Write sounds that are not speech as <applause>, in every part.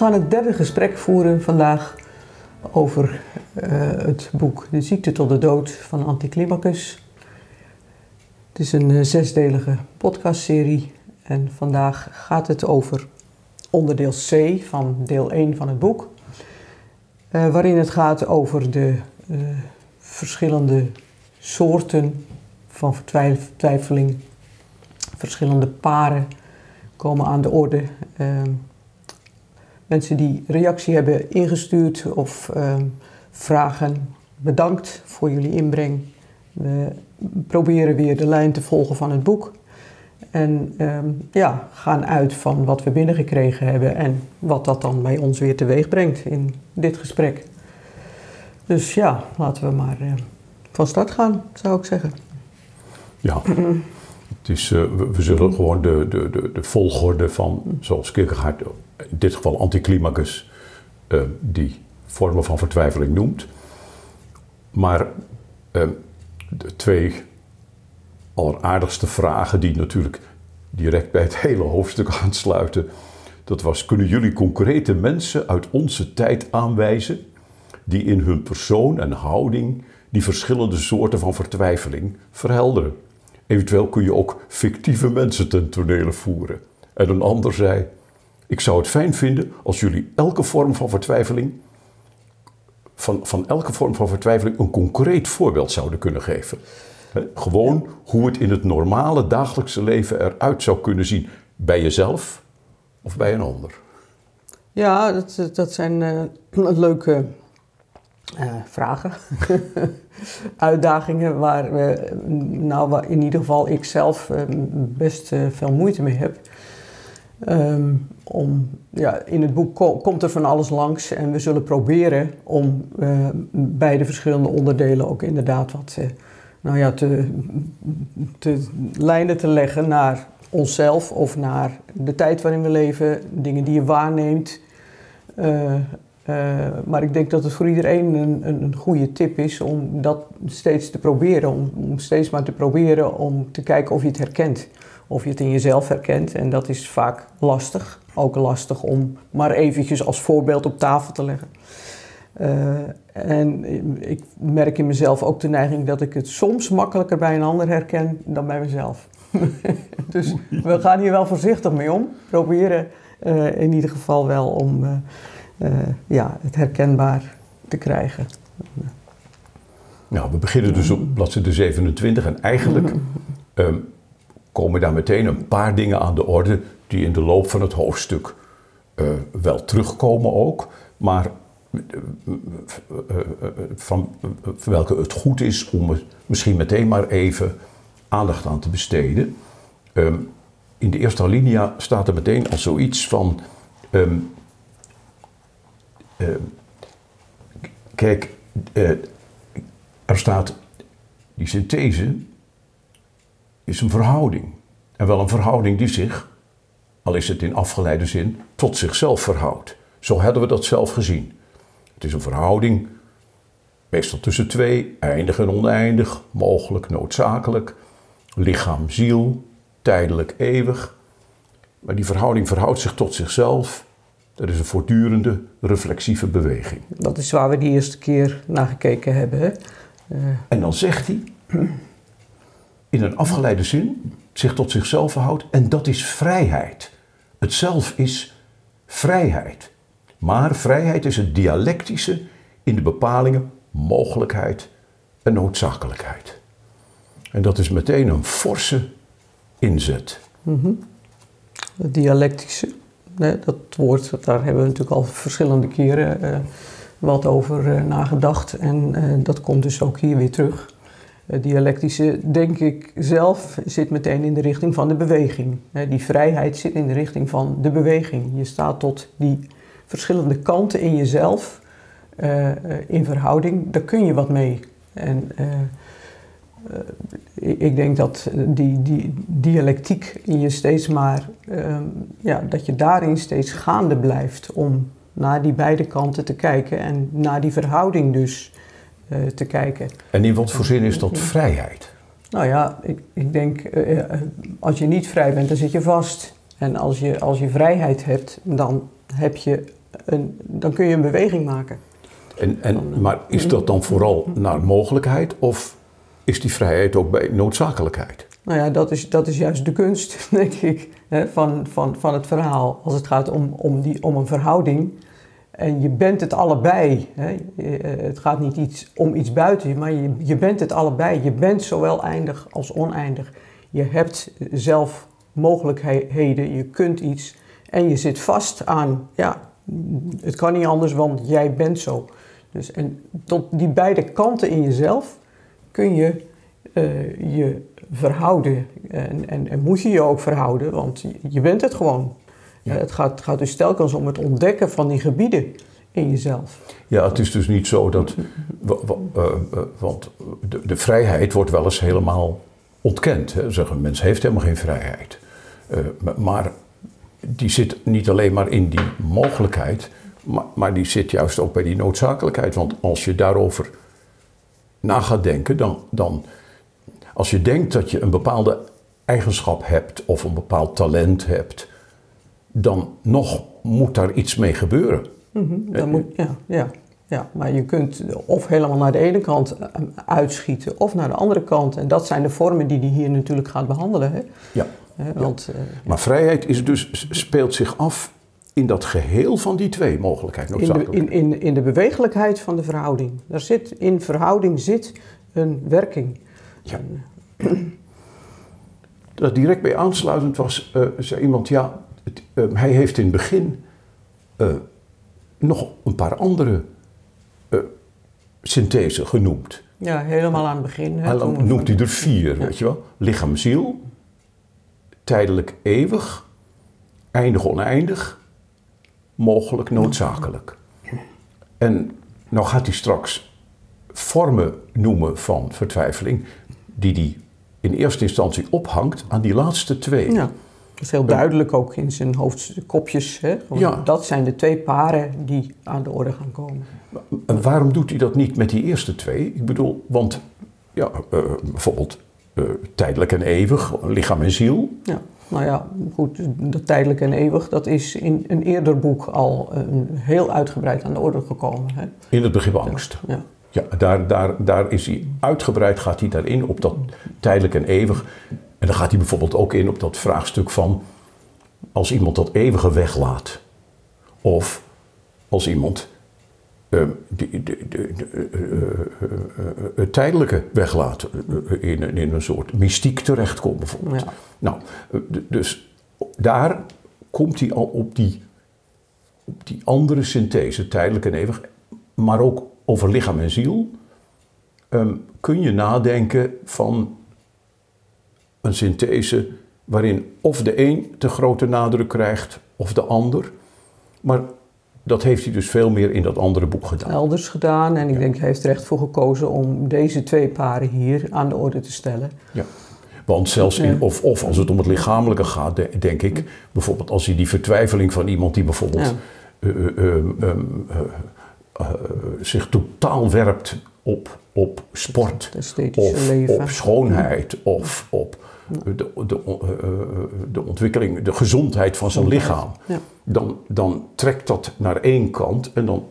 Gaan het derde gesprek voeren vandaag over uh, het boek De ziekte tot de dood van Anticlimacus. Het is een uh, zesdelige podcastserie en vandaag gaat het over onderdeel C van deel 1 van het boek. Uh, waarin het gaat over de verschillende soorten van vertwijfeling. Verschillende paren komen aan de orde. Ehm, mensen die reactie hebben ingestuurd of ehm, vragen, bedankt voor jullie inbreng. We proberen weer de lijn te volgen van het boek. En ehm, ja, gaan uit van wat we binnengekregen hebben en wat dat dan bij ons weer teweeg brengt in dit gesprek. Dus ja, laten we maar uh, van start gaan, zou ik zeggen. Ja, het is, uh, we, we, zullen gewoon de, de, de, de, volgorde van, zoals Kierkegaard in dit geval anticlimacus, uh, die vormen van vertwijfeling noemt. Maar de twee alleraardigste vragen die natuurlijk direct bij het hele hoofdstuk <laughs> aansluiten, dat was, kunnen jullie concrete mensen uit onze tijd aanwijzen die in hun persoon en houding die verschillende soorten van vertwijfeling verhelderen. Eventueel kun je ook fictieve mensen ten tonele voeren. En een ander zei: Ik zou het fijn vinden als jullie elke vorm van vertwijfeling, van, van elke vorm van vertwijfeling, een concreet voorbeeld zouden kunnen geven. gewoon hoe het in het normale dagelijkse leven eruit zou kunnen zien bij jezelf of bij een ander. Ja, dat, dat zijn uh, <clears throat> leuke uh, vragen, <laughs> uitdagingen waar we, nou, waar in ieder geval ik zelf uh, best veel moeite mee heb. Um, om, ja, in het boek ko komt er van alles langs en we zullen proberen om bij de verschillende onderdelen ook inderdaad wat nou ja, te, te, lijnen te leggen naar onszelf of naar de tijd waarin we leven, dingen die je waarneemt. Uh, maar ik denk dat het voor iedereen een, een, een, goede tip is om dat steeds te proberen. Om, steeds maar te proberen om te kijken of je het herkent. Of je het in jezelf herkent. En dat is vaak lastig. Ook lastig om maar eventjes als voorbeeld op tafel te leggen. Uh, en ik merk in mezelf ook de neiging dat ik het soms makkelijker bij een ander herken dan bij mezelf. <laughs> dus we gaan hier wel voorzichtig mee om. Proberen uh, in ieder geval wel om uh, ja, het herkenbaar te krijgen. Nou, we beginnen dus op bladzijde 27 en eigenlijk um, <laughs> komen daar meteen een paar dingen aan de orde die in de loop van het hoofdstuk uh, wel terugkomen ook, maar van welke het goed is om er misschien meteen maar even aandacht aan te besteden. Um, in de eerste alinea staat er meteen al zoiets van uh, kijk, er staat, die synthese is een verhouding. En wel een verhouding die zich, al is het in afgeleide zin, tot zichzelf verhoudt. Zo hadden we dat zelf gezien. Het is een verhouding, meestal tussen twee, eindig en oneindig, mogelijk, noodzakelijk, lichaam, ziel, tijdelijk, eeuwig. Maar die verhouding verhoudt zich tot zichzelf dat is een voortdurende reflexieve beweging. Dat is waar we die eerste keer naar gekeken hebben. Hè? Uh. En dan zegt hij, in een afgeleide zin, zich tot zichzelf verhoudt. En dat is vrijheid. Het zelf is vrijheid. Maar vrijheid is het dialectische in de bepalingen mogelijkheid en noodzakelijkheid. En dat is meteen een forse inzet. -hmm. Het dialectische dat woord, daar hebben we natuurlijk al verschillende keren uh, wat over uh, nagedacht. En uh, dat komt dus ook hier weer terug. Het dialectische, denk ik zelf, zit meteen in de richting van de beweging. die vrijheid zit in de richting van de beweging. Je staat tot die verschillende kanten in jezelf in verhouding. Daar kun je wat mee. En ik denk dat die, die dialectiek in je steeds maar, uh, ja, dat je daarin steeds gaande blijft om naar die beide kanten te kijken en naar die verhouding dus te kijken. En in wat voor zin is dat vrijheid? Nou ja, ik, ik denk, als je niet vrij bent, dan zit je vast. En als je, als je vrijheid hebt, dan heb je een, dan kun je een beweging maken. En, en, maar is dat dan vooral naar mogelijkheid of is die vrijheid ook bij noodzakelijkheid? Nou ja, dat is, dat is juist de kunst, <laughs> denk ik, hè, van, van, van het verhaal. Als het gaat om, om, die, om een verhouding en je bent het allebei. Hè. Het gaat niet iets, om iets buiten je, maar je, je bent het allebei. Je bent zowel eindig als oneindig. Je hebt zelf mogelijkheden, je kunt iets en je zit vast aan, ja, het kan niet anders, want jij bent zo. Dus, en tot die beide kanten in jezelf kun je uh, je verhouden. En, en, en, moet je je ook verhouden, want je bent het gewoon. Ja. het, gaat, gaat dus telkens om het ontdekken van die gebieden in jezelf. Ja, het is dus niet zo dat. Uh, want de, de, vrijheid wordt wel eens helemaal ontkend. Hè. Zeggen, een mens heeft helemaal geen vrijheid. maar die zit niet alleen maar in die mogelijkheid, maar, maar, die zit juist ook bij die noodzakelijkheid. Want als je daarover na gaat denken, dan, dan als je denkt dat je een bepaalde eigenschap hebt of een bepaald talent hebt, dan nog moet daar iets mee gebeuren. Mm dan moet, ja, ja, ja, maar je kunt of helemaal naar de ene kant eh, uitschieten of naar de andere kant. En dat zijn de vormen die hij hier natuurlijk gaat behandelen. Hè? Ja. want, ja. Eh, maar vrijheid is dus, speelt zich af in dat geheel van die twee mogelijkheden. In de, in, in, in de bewegelijkheid van de verhouding. Daar zit, in verhouding zit een werking. Ja. Dat direct bij aansluitend was, uh, zei iemand, ja, het, uh, hij heeft in het begin uh, nog een paar andere synthesen genoemd. Ja, helemaal aan het begin. Hè, hij noemt hij er vier, ja. weet je wel. Lichaam, ziel, tijdelijk eeuwig, eindig oneindig, mogelijk noodzakelijk. En nou gaat hij straks vormen noemen van vertwijfeling, die hij in eerste instantie ophangt aan die laatste twee. Ja. Dat is heel duidelijk ook in zijn hoofdkopjes. Hè? Ja. Dat zijn de twee paren die aan de orde gaan komen. En waarom doet hij dat niet met die eerste twee? Ik bedoel, want ja, uh, bijvoorbeeld uh, tijdelijk en eeuwig, lichaam en ziel. Ja. Nou ja, goed, dat tijdelijk en eeuwig, dat is in een eerder boek al uh, heel uitgebreid aan de orde gekomen. Hè? In het begrip angst. Ja. Ja, daar, daar, daar is hij uitgebreid, gaat hij daarin op dat tijdelijk en eeuwig. En dan gaat hij bijvoorbeeld ook in op dat vraagstuk van als iemand dat eeuwige weglaat. Of als iemand uh, de, de, de, het tijdelijke weglaat, in, in een soort mystiek terechtkomt bijvoorbeeld. Ja. Nou, dus daar komt hij al op die, op die andere synthese, tijdelijk en eeuwig, maar ook over lichaam en ziel, um, kun je nadenken van een synthese waarin of de een te grote nadruk krijgt of de ander. Maar dat heeft hij dus veel meer in dat andere boek gedaan. Elders gedaan en ik denk hij heeft er echt voor gekozen om deze twee paren hier aan de orde te stellen. Ja. Want zelfs in, of, of als het om het lichamelijke gaat, denk ik, bijvoorbeeld als hij die vertwijfeling van iemand die bijvoorbeeld ja. uh, uh, uh, zich totaal werpt op, op sport, of leven. op schoonheid, of op de, de, uh, de ontwikkeling, de gezondheid van zijn lichaam, dan, dan trekt dat naar één kant en dan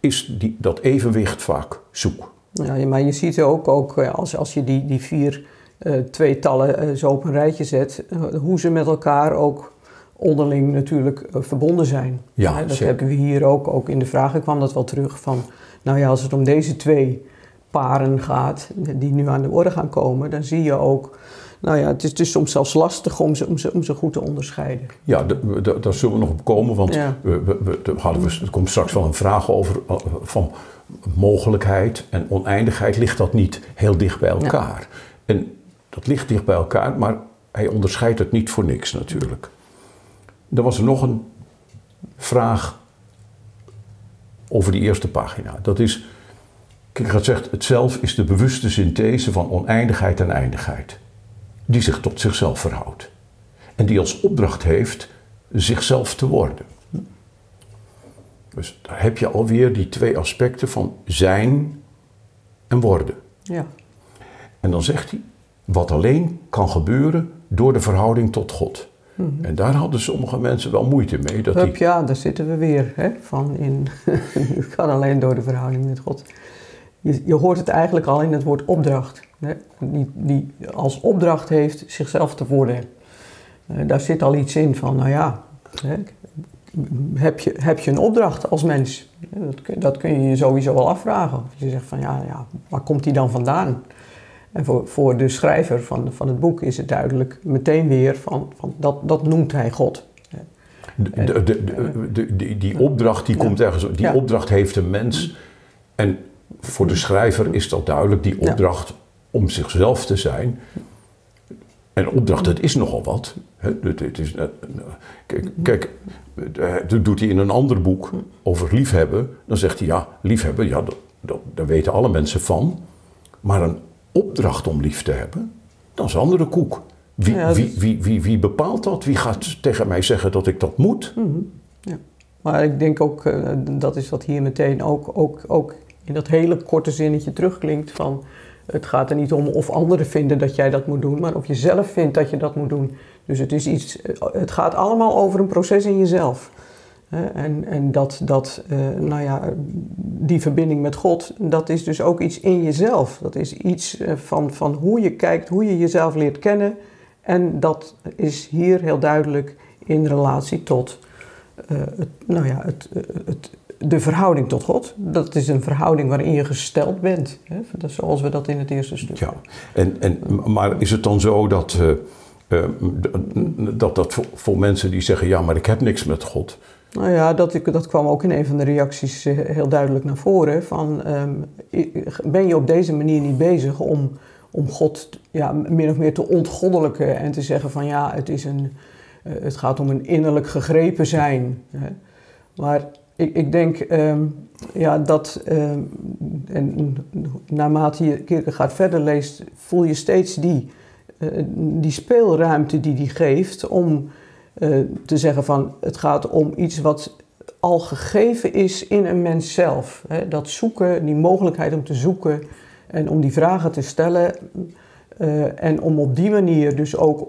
is die, dat evenwicht vaak zoek. Ja, maar je ziet ook, ook als, als je die, die vier uh, tweetallen uh, zo op een rijtje zet, hoe ze met elkaar ook onderling natuurlijk verbonden zijn. Ja, dat zeker. hebben we hier ook, ook in de vragen kwam dat wel terug van, nou ja, als het om deze twee paren gaat, die nu aan de orde gaan komen, dan zie je ook, nou ja, het is dus soms zelfs lastig om ze, om ze, om ze goed te onderscheiden. Ja, daar zullen we nog op komen, want ja. we, we, we, hadden we, er komt straks wel een vraag over uh, van mogelijkheid en oneindigheid, ligt dat niet heel dicht bij elkaar? Ja. En dat ligt dicht bij elkaar, maar hij onderscheidt het niet voor niks natuurlijk. Dan was er nog een vraag over die eerste pagina. Dat is, Kierkegaard zegt, het zelf is de bewuste synthese van oneindigheid en eindigheid. Die zich tot zichzelf verhoudt. En die als opdracht heeft zichzelf te worden. Dus daar heb je alweer die twee aspecten van zijn en worden. Ja. En dan zegt hij, wat alleen kan gebeuren door de verhouding tot God. Mhm. En daar hadden sommige mensen wel moeite mee. Dat Hup, Ja, daar zitten we weer. Hè, van in, <laughs> het kan alleen door de verhouding met God. Je, je hoort het eigenlijk al in het woord opdracht. Hè, die, die als opdracht heeft zichzelf te worden. Uh, daar zit al iets in van, nou ja, hè, heb, je, heb je een opdracht als mens? Dat, dat kun je je sowieso wel afvragen. Je zegt van, ja, ja waar komt die dan vandaan? En voor, voor de schrijver van, van het boek is het duidelijk meteen weer van, van dat, dat noemt hij God. De, de, de, de die opdracht die komt ergens, die opdracht heeft een mens. En voor de schrijver is dat duidelijk, die opdracht om zichzelf te zijn. En opdracht, dat is nogal wat. Het is, kijk, kijk, dat doet hij in een ander boek over liefhebben. Dan zegt hij, ja, liefhebben, ja, dat, daar weten alle mensen van. Maar een opdracht om lief te hebben, dat is een andere koek. Wie, wie, wie, wie, wie, bepaalt dat? Wie gaat tegen mij zeggen dat ik dat moet? Mhm. ja. Maar ik denk ook, uh, dat is wat hier meteen ook, ook, ook in dat hele korte zinnetje terugklinkt van... Het gaat er niet om of anderen vinden dat jij dat moet doen, maar of je zelf vindt dat je dat moet doen. Dus het, is iets, eh, het gaat allemaal over een proces in jezelf. En, en dat, dat uh, nou ja, die verbinding met God, dat is dus ook iets in jezelf. Dat is iets eh, van, van hoe je kijkt, hoe je jezelf leert kennen. En dat is hier heel duidelijk in relatie tot uh, het, nou ja, het, het, de verhouding tot God. Dat is een verhouding waarin je gesteld bent. Hè? Zoals we dat in het eerste stuk Ja, en, en, maar is het dan zo dat, uh, dat dat voor, voor mensen die zeggen... ja, maar ik heb niks met God... Nou ja, dat, dat kwam ook in een van de reacties eh, heel duidelijk naar voren. Van, ehm, ben je op deze manier niet bezig om, om God ja, min of meer te ontgoddelijken en te zeggen van ja, het, is een, het gaat om een innerlijk gegrepen zijn. Hè? Maar ik, ik denk um, ja, dat, um, en naarmate je Kierkegaard verder leest, voel je steeds die, uh, die speelruimte die die geeft om uh, te zeggen van het gaat om iets wat al gegeven is in een mens zelf. Hè? Dat zoeken, die mogelijkheid om te zoeken en om die vragen te stellen. Uh, en om op die manier dus ook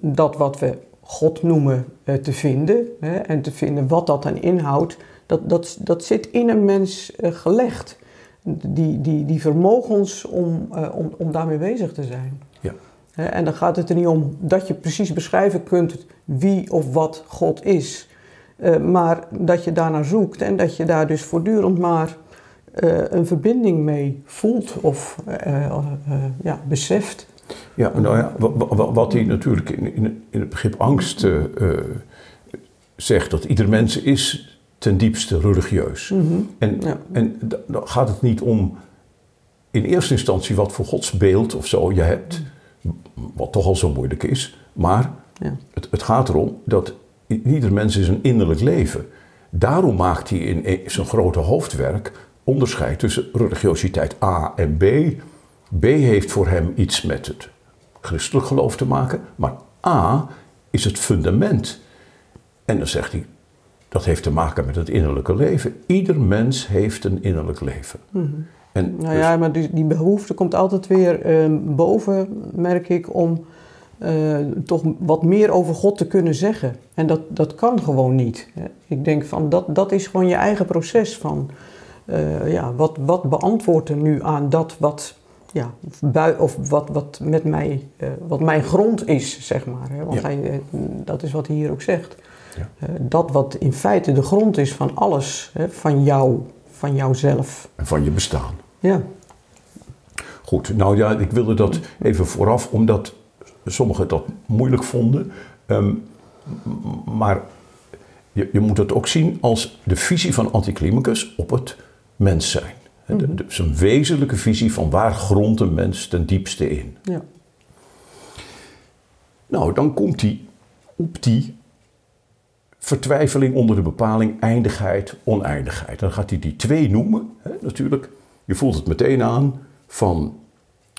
dat wat we God noemen te vinden. Hè? En te vinden wat dat dan inhoudt. Dat, dat, dat zit in een mens gelegd. Die, die, die vermogens om, om, om daarmee bezig te zijn. Ja. En dan gaat het er niet om dat je precies beschrijven kunt wie of wat God is. Uh, maar dat je daarnaar zoekt en dat je daar dus voortdurend maar uh, een verbinding mee voelt of uh, ja, beseft. Ja, nou ja, wat hij natuurlijk in, in, in het begrip angst zegt, dat ieder mens is ten diepste religieus. Mm -hmm. En, ja. en dan gaat het niet om in eerste instantie wat voor godsbeeld of zo je hebt, wat toch al zo moeilijk is, maar ja. Het, het, gaat erom dat ieder mens is een innerlijk leven. Daarom maakt hij in e-, zijn grote hoofdwerk onderscheid tussen religiositeit A en B. B heeft voor hem iets met het christelijk geloof te maken, maar A is het fundament. En dan zegt hij, dat heeft te maken met het innerlijke leven. Ieder mens heeft een innerlijk leven. Mm -hmm. en nou ja, maar die, die, behoefte komt altijd weer uh, boven, merk ik, om uh, toch wat meer over God te kunnen zeggen. En dat, dat kan gewoon niet. Ik denk van dat, dat is gewoon je eigen proces van uh, ja, wat, wat beantwoordt er nu aan dat wat, ja, bui, of wat, wat, met mij, uh, wat mijn grond is, zeg maar. Hè? Want ja. hij, dat is wat hij hier ook zegt. Ja. dat wat in feite de grond is van alles, hè, van jou, van jouzelf. En van je bestaan. Ja. Goed, nou ja, ik wilde dat even vooraf, omdat sommigen dat moeilijk vonden. Um, maar je, je, moet het ook zien als de visie van Anticlimacus op het mens zijn. Mm -hmm. Dus een wezenlijke visie van waar grondt een mens ten diepste in. Ja. Nou, dan komt hij op die vertwijfeling onder de bepaling eindigheid, oneindigheid. Dan gaat hij die twee noemen, hè, natuurlijk. Je voelt het meteen aan van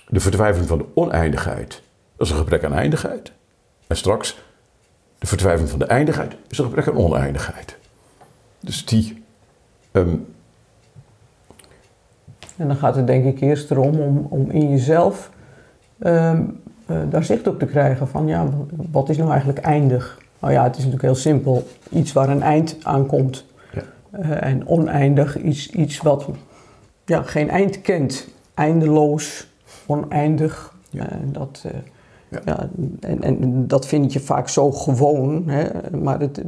de vertwijfeling van de oneindigheid dat is een gebrek aan eindigheid. En straks, de verdwijving van de eindigheid is een gebrek aan oneindigheid. Dus die. Um... en dan gaat het denk ik eerst erom om, om in jezelf um, uh, daar zicht op te krijgen van ja, wat is nou eigenlijk eindig? Nou ja, het is natuurlijk heel simpel. Iets waar een eind aan komt. Ja. Eh, en oneindig, iets, iets wat ja, geen eind kent. Eindeloos, oneindig. Ja. En dat, eh, Ja. ja. en, en dat vind je vaak zo gewoon. Hè? Maar het,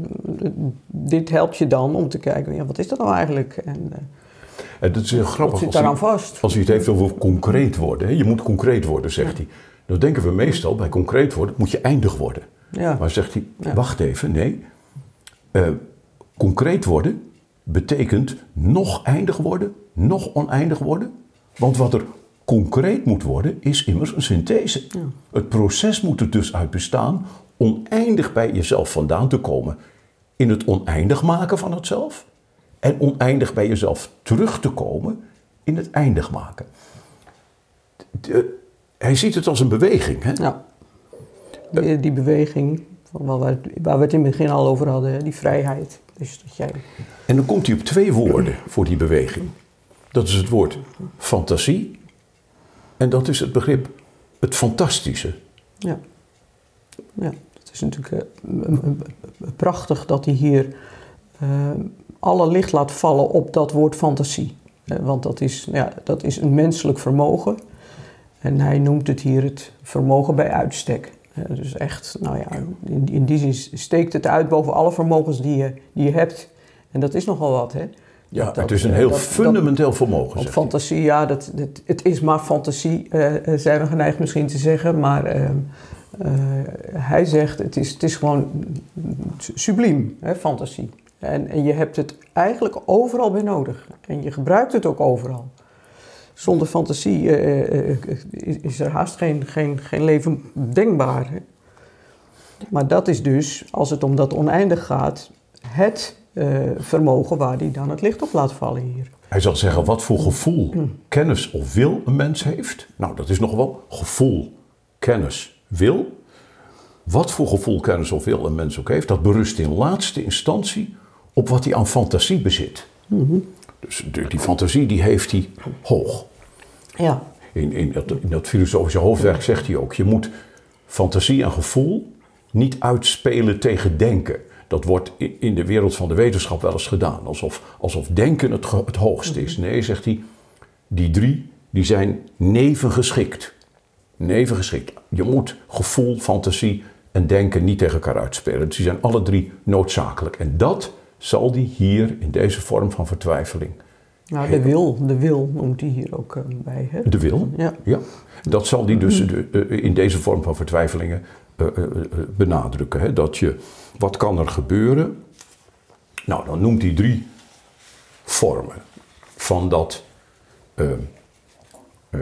dit helpt je dan om te kijken, ja, wat is dat nou eigenlijk? En En dat is heel wat grappig. zit als vast? Als hij het heeft over concreet worden, hè, je moet concreet worden, zegt hij. Dan denken we meestal, bij concreet worden moet je eindig worden. Ja, Maar zegt hij, Ja. wacht even, nee. Eh, concreet worden betekent nog eindig worden, nog oneindig worden. Want wat er concreet moet worden, is immers een synthese. Het proces moet er dus uit bestaan oneindig bij jezelf vandaan te komen. In het oneindig maken van het zelf. En oneindig bij jezelf terug te komen in het eindig maken. De- hij ziet het als een beweging. Hè? ja. Die, die beweging van waar we, het, waar we het in het begin al over hadden, die vrijheid. Dus dat jij, En dan komt hij op twee woorden voor die beweging. Dat is het woord fantasie en dat is het begrip het fantastische. ja. ja, het is natuurlijk eh, prachtig dat hij hier eh, alle licht laat vallen op dat woord fantasie. Eh, want dat is, ja, dat is een menselijk vermogen. En hij noemt het hier het vermogen bij uitstek. Dus echt, nou ja, in, in die zin steekt het uit boven alle vermogens die je, die je hebt. En dat is nogal wat, hè? Ja, Dat- het is een heel dat- fundamenteel vermogen. Op fantasie, ja, dat, het is maar fantasie, eh, eh, zijn we geneigd misschien te zeggen. Maar eh, eh, hij zegt, het is, het is gewoon subliem, hè, fantasie. En, en je hebt het eigenlijk overal bij nodig. En je gebruikt het ook overal. Zonder fantasie eh, eh, is, is er haast geen, geen, geen leven denkbaar. hè. Maar dat is dus, als het om dat oneindig gaat, het eh, vermogen waar hij dan het licht op laat vallen hier. Hij zal zeggen wat voor gevoel, kennis of wil een mens heeft. Nou, dat is nog wel gevoel, kennis, wil. Wat voor gevoel, kennis of wil een mens ook heeft, dat berust in laatste instantie op wat hij aan fantasie bezit. Dus die, die fantasie die heeft hij hoog. Ja, In, in, dat, in dat filosofische hoofdwerk zegt hij ook: je moet fantasie en gevoel niet uitspelen tegen denken. Dat wordt in de wereld van de wetenschap wel eens gedaan, alsof, alsof denken het, het hoogste is. Nee, zegt hij, die drie die zijn nevengeschikt. Nevengeschikt. Je moet gevoel, fantasie en denken niet tegen elkaar uitspelen. Dus die zijn alle drie noodzakelijk. En dat zal die hier in deze vorm van vertwijfeling. nou, de wil, de wil noemt hij hier ook eh, bij. Hè? De wil, Ja. Ja, dat zal die dus de- eh, in deze vorm van vertwijfelingen eh, benadrukken. Hè? Dat je, wat kan er gebeuren? Nou, dan noemt hij drie vormen van dat, eh, eh,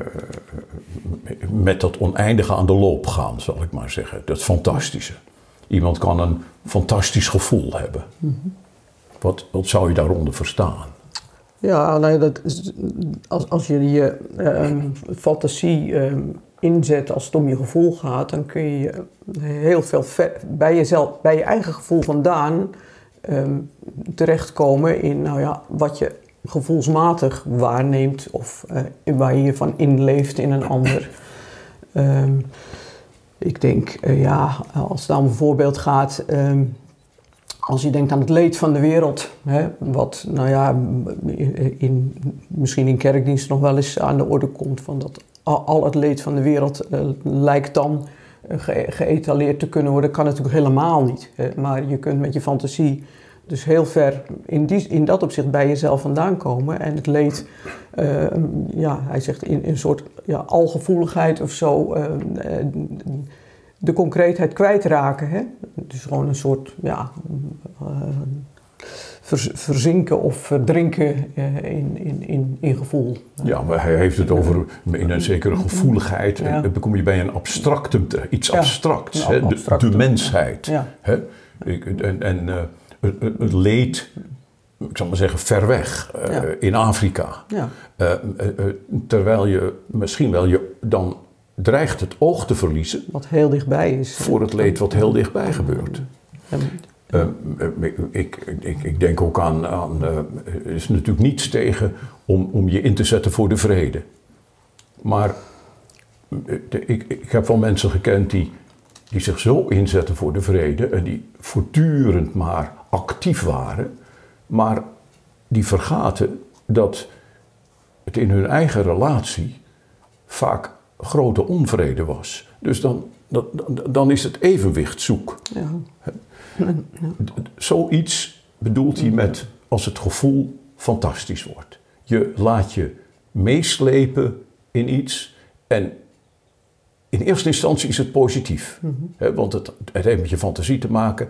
met dat oneindige aan de loop gaan, zal ik maar zeggen. Dat fantastische. Iemand kan een fantastisch gevoel hebben. Wat, zou je daaronder verstaan? Ja, nou dat is, als, als je je ehm, fantasie ehm, inzet als het om je gevoel gaat, dan kun je heel veel bij jezelf, bij je eigen gevoel vandaan ehm, terechtkomen in nou ja, wat je gevoelsmatig waarneemt of eh, waar je je van inleeft in een ander. Ik denk, eh, ja, als het dan bijvoorbeeld gaat. ehm, als je denkt aan het leed van de wereld, hè, wat nou ja, in, misschien in kerkdienst nog wel eens aan de orde komt, van dat al, het leed van de wereld eh, lijkt dan eh, ge- geëtaleerd te kunnen worden, kan natuurlijk helemaal niet. Hè. Maar je kunt met je fantasie dus heel ver in, die, in dat opzicht bij jezelf vandaan komen en het leed, eh, ja, hij zegt in, een soort ja, algevoeligheid of zo. De concreetheid kwijtraken. Hè? Dus gewoon een soort ja, eh, vers- verzinken of verdrinken eh, in, in, in, in gevoel. Ja, maar hij heeft het over in een zekere gevoeligheid. Ja. En dan kom je bij een abstractum, te- iets Ja, abstracts. hè, de- de, mensheid. Ja. Hè? Ik- En, en eh, het, leed, ik zal maar zeggen, ver weg, eh, Ja. in Afrika. Ja. Terwijl je misschien wel je dan dreigt het oog te verliezen Wat heel dichtbij is. voor het leed wat heel dichtbij gebeurt. Eh, eh, ik, ik, ik denk ook aan, aan eh, er is natuurlijk niets tegen om, om je in te zetten voor de vrede. Maar de- ik, ik heb wel mensen gekend die die zich zo inzetten voor de vrede en die voortdurend maar actief waren, maar die vergaten dat het in hun eigen relatie vaak grote onvrede was. Dus dan, dan, dan is het evenwicht zoek. Ja. Zoiets bedoelt hij met als het gevoel fantastisch wordt. Je laat je meeslepen in iets en in eerste instantie is het positief. Mhm. want het, het heeft met je fantasie te maken.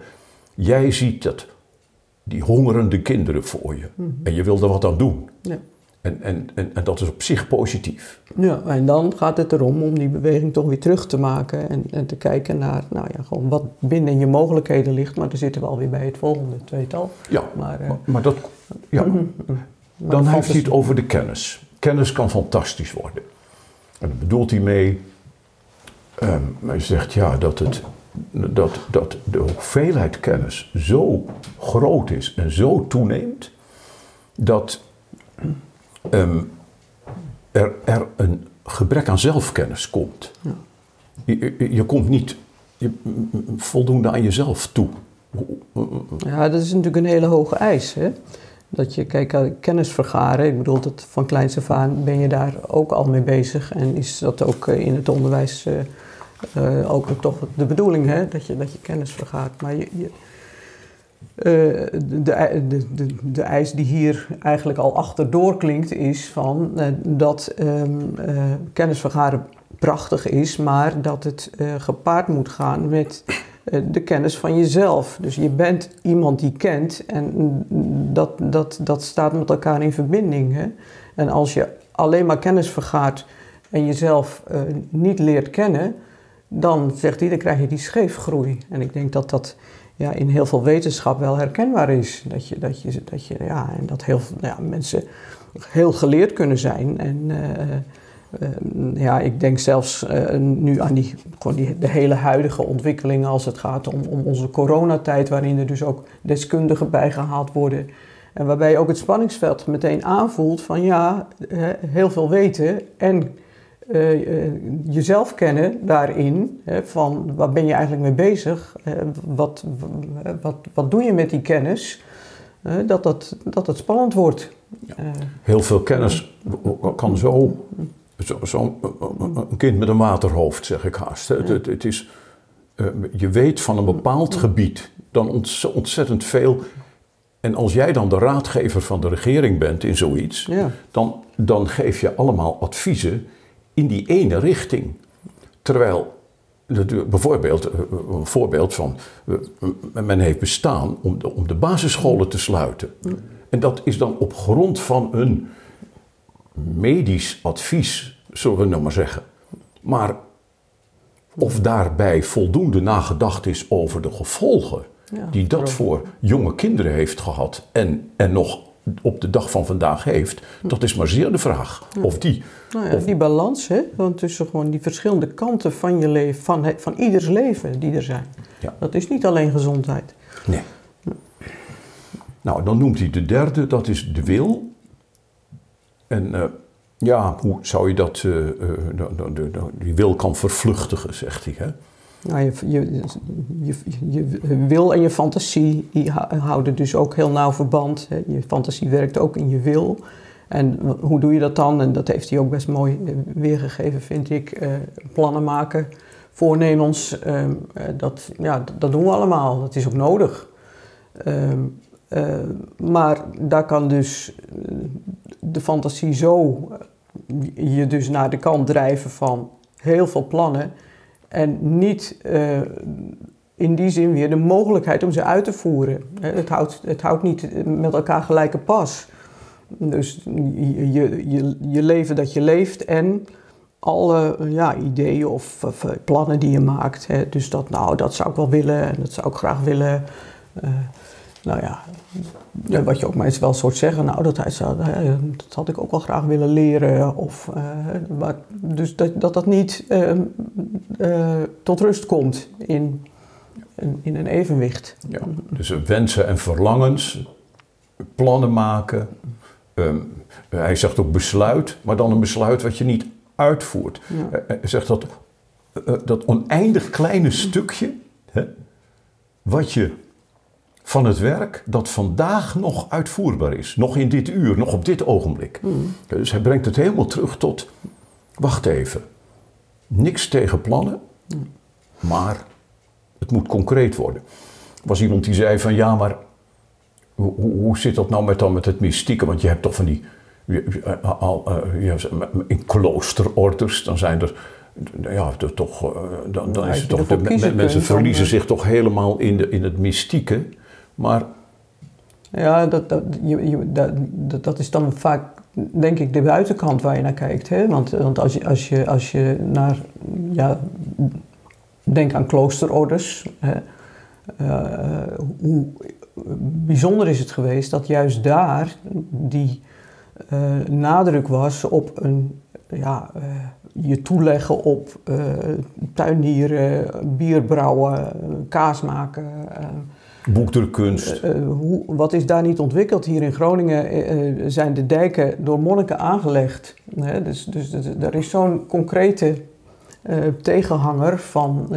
Jij ziet dat, die hongerende kinderen voor je. Mhm. En je wil er wat aan doen. Ja. En, en, en, en, dat is op zich positief. Ja, en dan gaat het erom om die beweging toch weer terug te maken en, en te kijken naar nou ja, gewoon wat binnen je mogelijkheden ligt. Maar dan zitten we alweer bij het volgende tweetal. Ja, maar, uh, maar, dat, ja. Mhm, mhm. dan heeft hij het over de kennis. Kennis kan fantastisch worden. En daar bedoelt hij mee, um, hij zegt ja, dat, het, dat, dat de hoeveelheid kennis zo groot is en zo toeneemt, dat Ehm, er, er een gebrek aan zelfkennis komt. Ja. Je, je, komt niet je, voldoende aan jezelf toe. Ja, dat is natuurlijk een hele hoge eis. Hè? Dat je, kijk, eh, kennis vergaren, ik bedoel, dat van kleins af aan ben je daar ook al mee bezig. En is dat ook eh, in het onderwijs uh, ook toch de bedoeling, hè? Dat, je, dat je kennis vergaart. Maar je, je de, de, de, de, eis die hier eigenlijk al achterdoor klinkt is van uh, dat um, uh, kennisvergaren prachtig is, maar dat het gepaard moet gaan met de kennis van jezelf. Dus je bent iemand die kent en dat, dat, dat staat met elkaar in verbinding. Hè? En als je alleen maar kennis vergaart en jezelf niet leert kennen, dan zegt hij, dan krijg je die scheefgroei. En ik denk dat dat ja, in heel veel wetenschap wel herkenbaar is. Dat, je, dat, je, dat, je, ja, en dat heel ja, mensen heel geleerd kunnen zijn. En uh, uh, ja, ik denk zelfs uh, nu aan die, gewoon die, de hele huidige ontwikkelingen als het gaat om, om onze coronatijd, waarin er dus ook deskundigen bijgehaald worden. En waarbij je ook het spanningsveld meteen aanvoelt van ja, heel veel weten en jezelf kennen daarin, hè, van wat ben je eigenlijk mee bezig, uh, wat, wat, wat doe je met die kennis, dat, dat, dat het spannend wordt. Heel veel kennis kan zo, zo, zo, een kind met een waterhoofd, zeg ik haast. Het, het, het, is, je weet van een bepaald gebied dan ontzettend veel. En als jij dan de raadgever van de regering bent in zoiets, ja. dan, dan geef je allemaal adviezen in die ene richting. Terwijl, bijvoorbeeld, eh, een voorbeeld van, eh, men heeft bestaan om de, om de basisscholen te sluiten. En dat is dan op grond van een medisch advies, zullen we nou maar zeggen. Maar of daarbij voldoende nagedacht is over de gevolgen die dat voor jonge kinderen heeft gehad en, en nog op de dag van vandaag heeft, dat is maar zeer de vraag. Of die. Nou ja, Die balans, hè? Want tussen gewoon die verschillende kanten van je leven, van, van ieders leven die er zijn. Ja. Dat is niet alleen gezondheid. Nee. Nou, dan noemt hij de derde, dat is de wil. En uh, ja, hoe zou je dat, uh, uh, die wil kan vervluchtigen, zegt hij. Hè? Nou, je, je, je, wil en je fantasie houden dus ook heel nauw verband. Je fantasie werkt ook in je wil. En hoe doe je dat dan? En dat heeft hij ook best mooi eh, weergegeven, vind ik. Eh, plannen maken, voornemens, uh, dat, ja, dat doen we allemaal. Dat is ook nodig. Ehm, eh, maar daar kan dus de fantasie zo je dus naar de kant drijven van heel veel plannen en niet uh, in die zin weer de mogelijkheid om ze uit te voeren. Het houdt, het houdt niet met elkaar gelijke pas. Dus je, je, je leven dat je leeft en alle ja, ideeën of, of, plannen die je maakt. Hè. Dus dat, nou, dat zou ik wel willen en dat zou ik graag willen. Uh, nou ja, ja, wat je ook eens wel soort zeggen, nou dat, dat had ik ook wel graag willen leren. Of, uh, dus dat, dat dat niet uh, uh, tot rust komt in, in, in, een evenwicht. Ja, dus wensen en verlangens, plannen maken. Um, hij zegt ook besluit, maar dan een besluit wat je niet uitvoert. Ja. Hij zegt dat eh, dat oneindig kleine stukje hè, wat je van het werk dat vandaag nog uitvoerbaar is. Nog in dit uur, nog op dit ogenblik. Dus hij brengt het helemaal terug tot, wacht even, niks tegen plannen, maar het moet concreet worden. Er was iemand die zei van ja, maar hoe, zit dat nou met, dan met het mystieke? Want je hebt toch van die, ja, in kloosterorders, dan zijn er ja, dat toch, eh, dan, dan Ja, is het toch, de, mensen verliezen eh, zich toch helemaal in, de, in het mystieke. Maar Ja, dat, dat, dat, dat, is dan vaak, denk ik, de buitenkant waar je naar kijkt. Hè? Want, want als, je, als, je, als je naar, ja, denk aan kloosterorders. Hè? Eh, hoe bijzonder is het geweest dat juist daar die eh, nadruk was op een, ja, eh, je toeleggen op eh tuinieren, bier brouwen, kaas maken. Boekdrukkunst, eh, eh, hoe, wat is daar niet ontwikkeld? Hier in Groningen eh, zijn de dijken door monniken aangelegd. Hè? Dus, dus, dus er is zo'n concrete tegenhanger van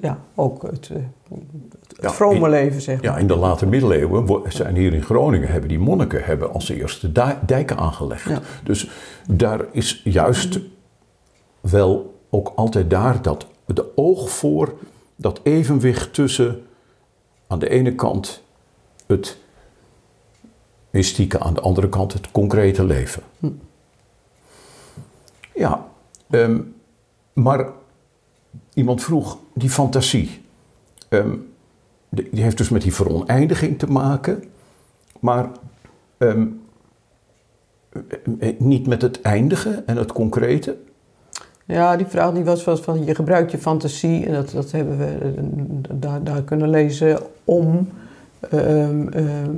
ja, ook het, het Ja, vrome in- leven, zeg maar. ja, in de late middeleeuwen zijn hier in Groningen, hebben die monniken hebben als eerste dijken aangelegd. Ja. Dus daar is juist wel ook altijd daar dat, de oog voor dat evenwicht tussen aan de ene kant het mystieke, aan de andere kant het concrete leven. Ja, ehm, maar iemand vroeg die fantasie. ehm, die die heeft dus met die veroneindiging te maken, maar ehm, eh, niet met het eindige en het concrete. Ja, die vraag die was, van je gebruikt je fantasie, en dat, dat hebben we eh, daar, daar kunnen lezen, om ehm, ehm,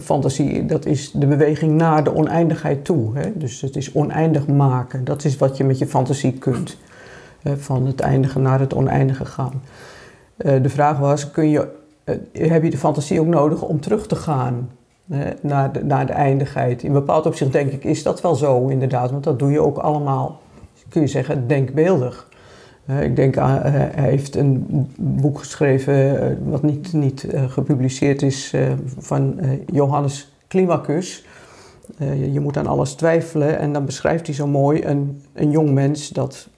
fantasie, dat is de beweging naar de oneindigheid toe. Hè? Dus het is oneindig maken, dat is wat je met je fantasie kunt. Van het eindige naar het oneindige gaan. Eh, de vraag was, kun je, eh, heb je de fantasie ook nodig om terug te gaan naar, naar de eindigheid? In bepaald opzicht denk ik, is dat wel zo inderdaad, want dat doe je ook allemaal kun je zeggen, denkbeeldig. Eh, ik denk eh, hij heeft een boek geschreven eh, wat niet, niet gepubliceerd is van Johannes Climacus. Je, moet aan alles twijfelen en dan beschrijft hij zo mooi een, een jong mens dat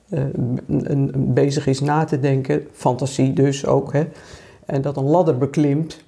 bezig is na te denken, fantasie dus ook, hè, en dat een ladder beklimt.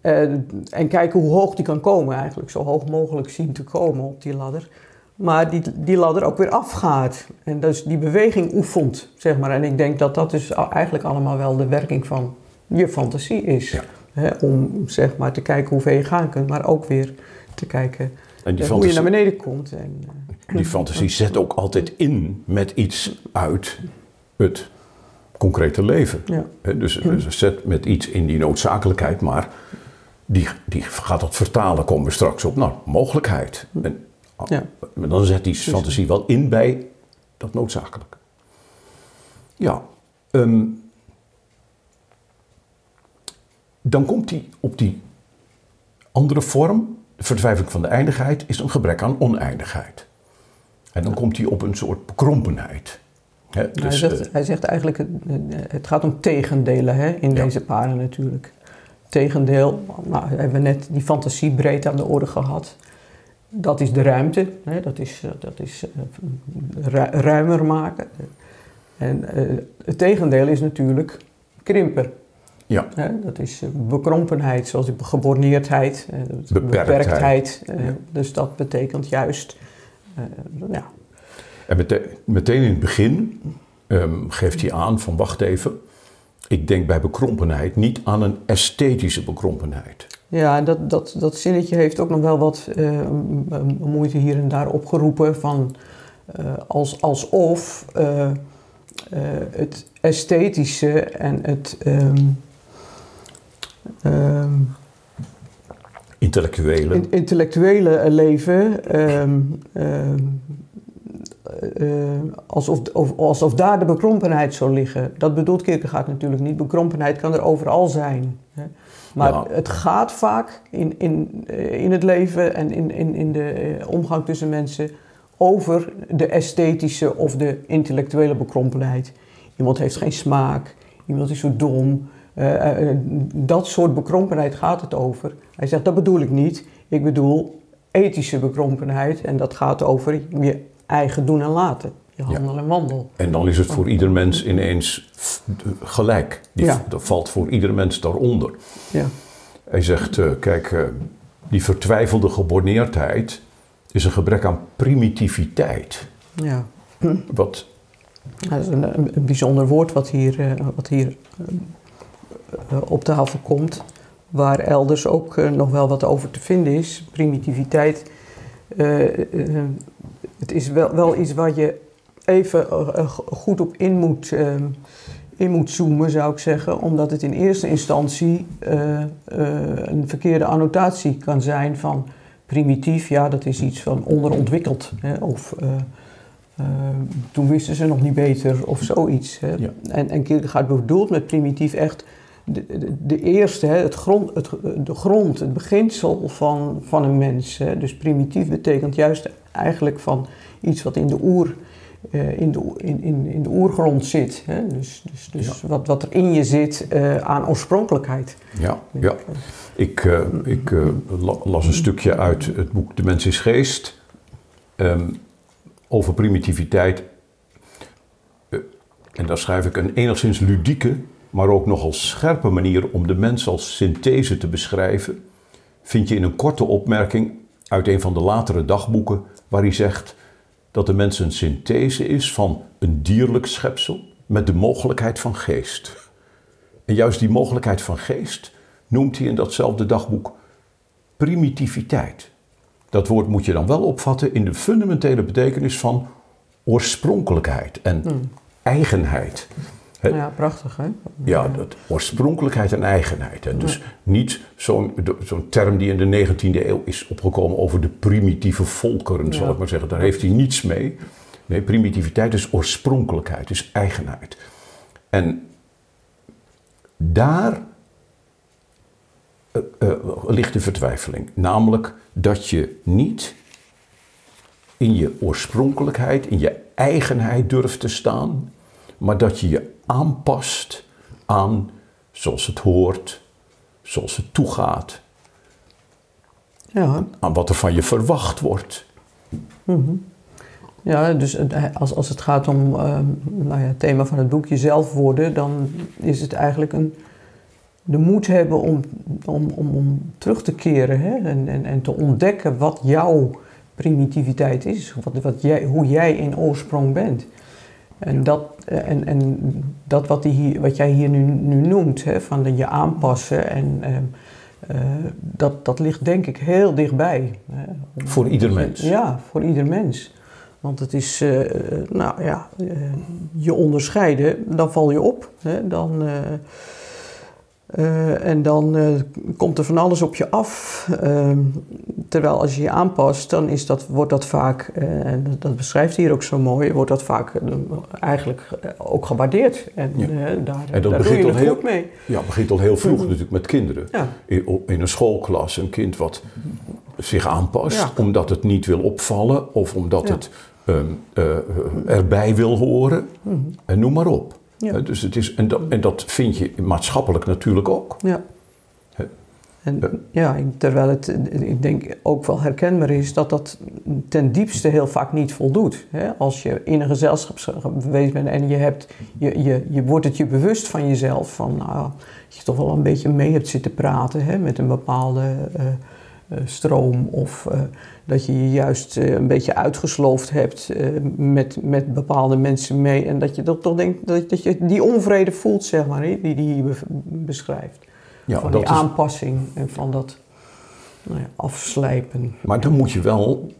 En kijken hoe hoog die kan komen eigenlijk, zo hoog mogelijk zien te komen op die ladder maar die, die ladder ook weer afgaat. En dus die beweging oefent, zeg maar. En ik denk dat dat dus eigenlijk allemaal wel de werking van je fantasie is. Ja. Om zeg maar te kijken hoe ver je gaan kunt, maar ook weer te kijken En eh, hoe je naar beneden komt. En, eh, die fantasie zet ook altijd in met iets uit het concrete leven. ja. Dus ze zet met iets in die noodzakelijkheid, maar die, die gaat dat vertalen, komen we straks op. Nou, mogelijkheid. En, Ja. maar dan zet die fantasie wel in bij dat noodzakelijke. Ja, ehm, dan komt hij op die andere vorm, de verdwijving van de eindigheid, is een gebrek aan oneindigheid. En dan komt hij op een soort bekrompenheid. Hij, dus, zegt, eh, hij zegt eigenlijk, het, het gaat om tegendelen hè, in Ja. deze paren natuurlijk. Tegendeel, nou, hebben we net die fantasie breed aan de orde gehad. Dat is de ruimte, hè, dat is, eh, dat is eh, ru- ruimer maken. En eh, het tegendeel is natuurlijk krimpen. ja, Hè? Dat is bekrompenheid, zoals die geborneerdheid, Beperktheid. Ja. Dus dat betekent juist, ja, En mete- meteen in het begin ehm, geeft hij aan van wacht even, ik denk bij bekrompenheid niet aan een esthetische bekrompenheid. Ja, dat, dat, dat zinnetje heeft ook nog wel wat eh, moeite hier en daar opgeroepen van eh, als, alsof eh, het esthetische en het ehm, ehm, Intellectuele. in- intellectuele leven ehm, eh, alsof, of, alsof daar de bekrompenheid zou liggen. Dat bedoelt Kierkegaard natuurlijk niet. Bekrompenheid kan er overal zijn. Hè. Maar Ja. het gaat vaak in, in, eh, in het leven en in, in, in de eh, omgang tussen mensen over de esthetische of de intellectuele bekrompenheid. Iemand heeft geen smaak, iemand is zo dom. Dat soort bekrompenheid gaat het over. Hij zegt, dat bedoel ik niet. Ik bedoel ethische bekrompenheid en dat gaat over je eigen doen en laten. Je handel en wandel. En dan is het voor ieder mens ineens gelijk. Die, Ja. Dat valt voor ieder mens daaronder. Ja. Hij zegt, eh, kijk, eh, die vertwijfelde geborneerdheid is een gebrek aan primitiviteit. Ja. Wat, Dat is een, bijzonder woord wat hier, eh, wat hier op tafel komt. Waar elders ook nog wel wat over te vinden is. Primitiviteit. Het is wel, wel iets waar je even eh, eh, goed op in moet, eh, in moet zoomen, zou ik zeggen. Omdat het in eerste instantie eh, een verkeerde annotatie kan zijn van primitief. Ja, dat is iets van onderontwikkeld. Hè, of... toen wisten ze nog niet beter of zoiets. Hè. Ja. En, en Kierkegaard bedoelt met primitief echt de, de, de eerste, hè, het grond, het, de grond, het beginsel van, van een mens. Hè. Dus primitief betekent juist eigenlijk van iets wat in de oer, eh, in, de, in, in, in de oergrond zit. Hè. Dus, dus, dus wat, wat er in je zit eh, aan oorspronkelijkheid. ja, ja. Ik, eh, ik la- las een stukje uit het boek De Mens is Geest ehm, over primitiviteit. En daar schrijf ik een enigszins ludieke, maar ook nogal scherpe manier om de mens als synthese te beschrijven. Vind je in een korte opmerking uit een van de latere dagboeken, waar hij zegt dat de mens een synthese is van een dierlijk schepsel met de mogelijkheid van geest. En juist die mogelijkheid van geest noemt hij in datzelfde dagboek primitiviteit. Dat woord moet je dan wel opvatten in de fundamentele betekenis van oorspronkelijkheid en eigenheid. Hè? Ja, prachtig hè? Ja, dat oorspronkelijkheid en eigenheid. En dus niet zo'n zo'n term die in de 19e eeuw is opgekomen over de primitieve volkeren, zal Ja. ik maar zeggen. Daar heeft hij niets mee. Nee, primitiviteit is oorspronkelijkheid, is eigenheid. En daar eh, eh, ligt de vertwijfeling. Namelijk dat je niet in je oorspronkelijkheid, in je eigenheid durft te staan, maar dat je je aanpast aan zoals het hoort, zoals het toegaat, Ja, aan wat er van je verwacht wordt. Ja, dus het- als, als het gaat om ehm, nou ja, het thema van het boek jezelf worden, dan is het eigenlijk een, de moed hebben om, om, om, om terug te keren hè? En, en, en te ontdekken wat jouw primitiviteit is, wat, wat jij, hoe jij in oorsprong bent. En dat, eh, en, en dat wat, die hier, wat jij hier nu, nu noemt, hè, van de je aanpassen, en, ehm, eh, dat, dat ligt denk ik heel dichtbij. hè. Voor ieder mens. Ja, voor ieder mens. Want het is, eh, nou ja, je onderscheiden, dan val je op. Hè? Dan, eh, en dan eh, komt er van alles op je af. Ehm, terwijl als je je aanpast, dan is dat, wordt dat vaak, eh, en dat, beschrijft hij hier ook zo mooi, wordt dat vaak eigenlijk ook gewaardeerd. En Ja. daar, En dat daar begint je al het heel- goed mee. Ja, het begint al heel vroeg natuurlijk met kinderen. Ja. In, een schoolklas, een kind wat zich aanpast Ja. omdat het niet wil opvallen of omdat het ehm, eh, erbij wil horen. En noem maar op. Ja. Dus het is, en, dat, en dat vind je maatschappelijk natuurlijk ook. Ja. En ja, terwijl het, ik denk, ook wel herkenbaar is dat dat ten diepste heel vaak niet voldoet. Hè? Als je in een gezelschap geweest bent en je, hebt, je, je, je wordt het je bewust van jezelf, van nou, dat je toch wel een beetje mee hebt zitten praten hè? met een bepaalde eh, stroom. Of eh, dat je je juist eh, een beetje uitgesloofd hebt eh, met, met bepaalde mensen mee. En dat je toch, toch denkt dat, dat je die onvrede voelt, zeg maar, die die hier be- beschrijft Ja, van dat die is, aanpassing en van dat nou ja, afslijpen. maar dan moet je wel,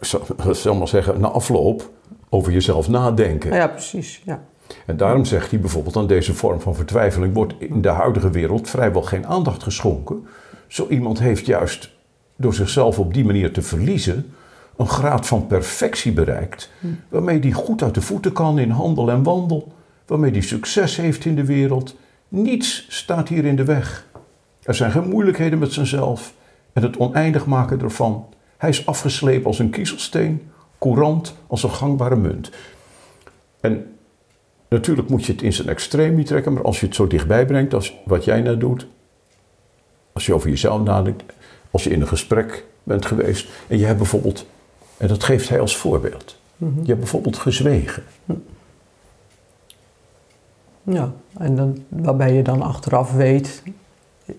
zal zal maar zeggen, na afloop over jezelf nadenken. Ja, precies. Ja. En daarom zegt hij bijvoorbeeld aan deze vorm van vertwijfeling wordt in de huidige wereld vrijwel geen aandacht geschonken. Zo iemand heeft juist door zichzelf op die manier te verliezen een graad van perfectie bereikt waarmee hij goed uit de voeten kan in handel en wandel, waarmee hij succes heeft in de wereld. Niets staat hier in de weg. Er zijn geen moeilijkheden met zichzelf en het oneindig maken ervan. Hij is afgeslepen als een kiezelsteen, courant als een gangbare munt. En natuurlijk moet je het in zijn extreem niet trekken, maar als je het zo dichtbij brengt als wat jij nou doet, als je over jezelf nadenkt, als je in een gesprek bent geweest en je hebt bijvoorbeeld, en dat geeft hij als voorbeeld, je hebt bijvoorbeeld gezwegen. Ja, en dan, waarbij je dan achteraf weet,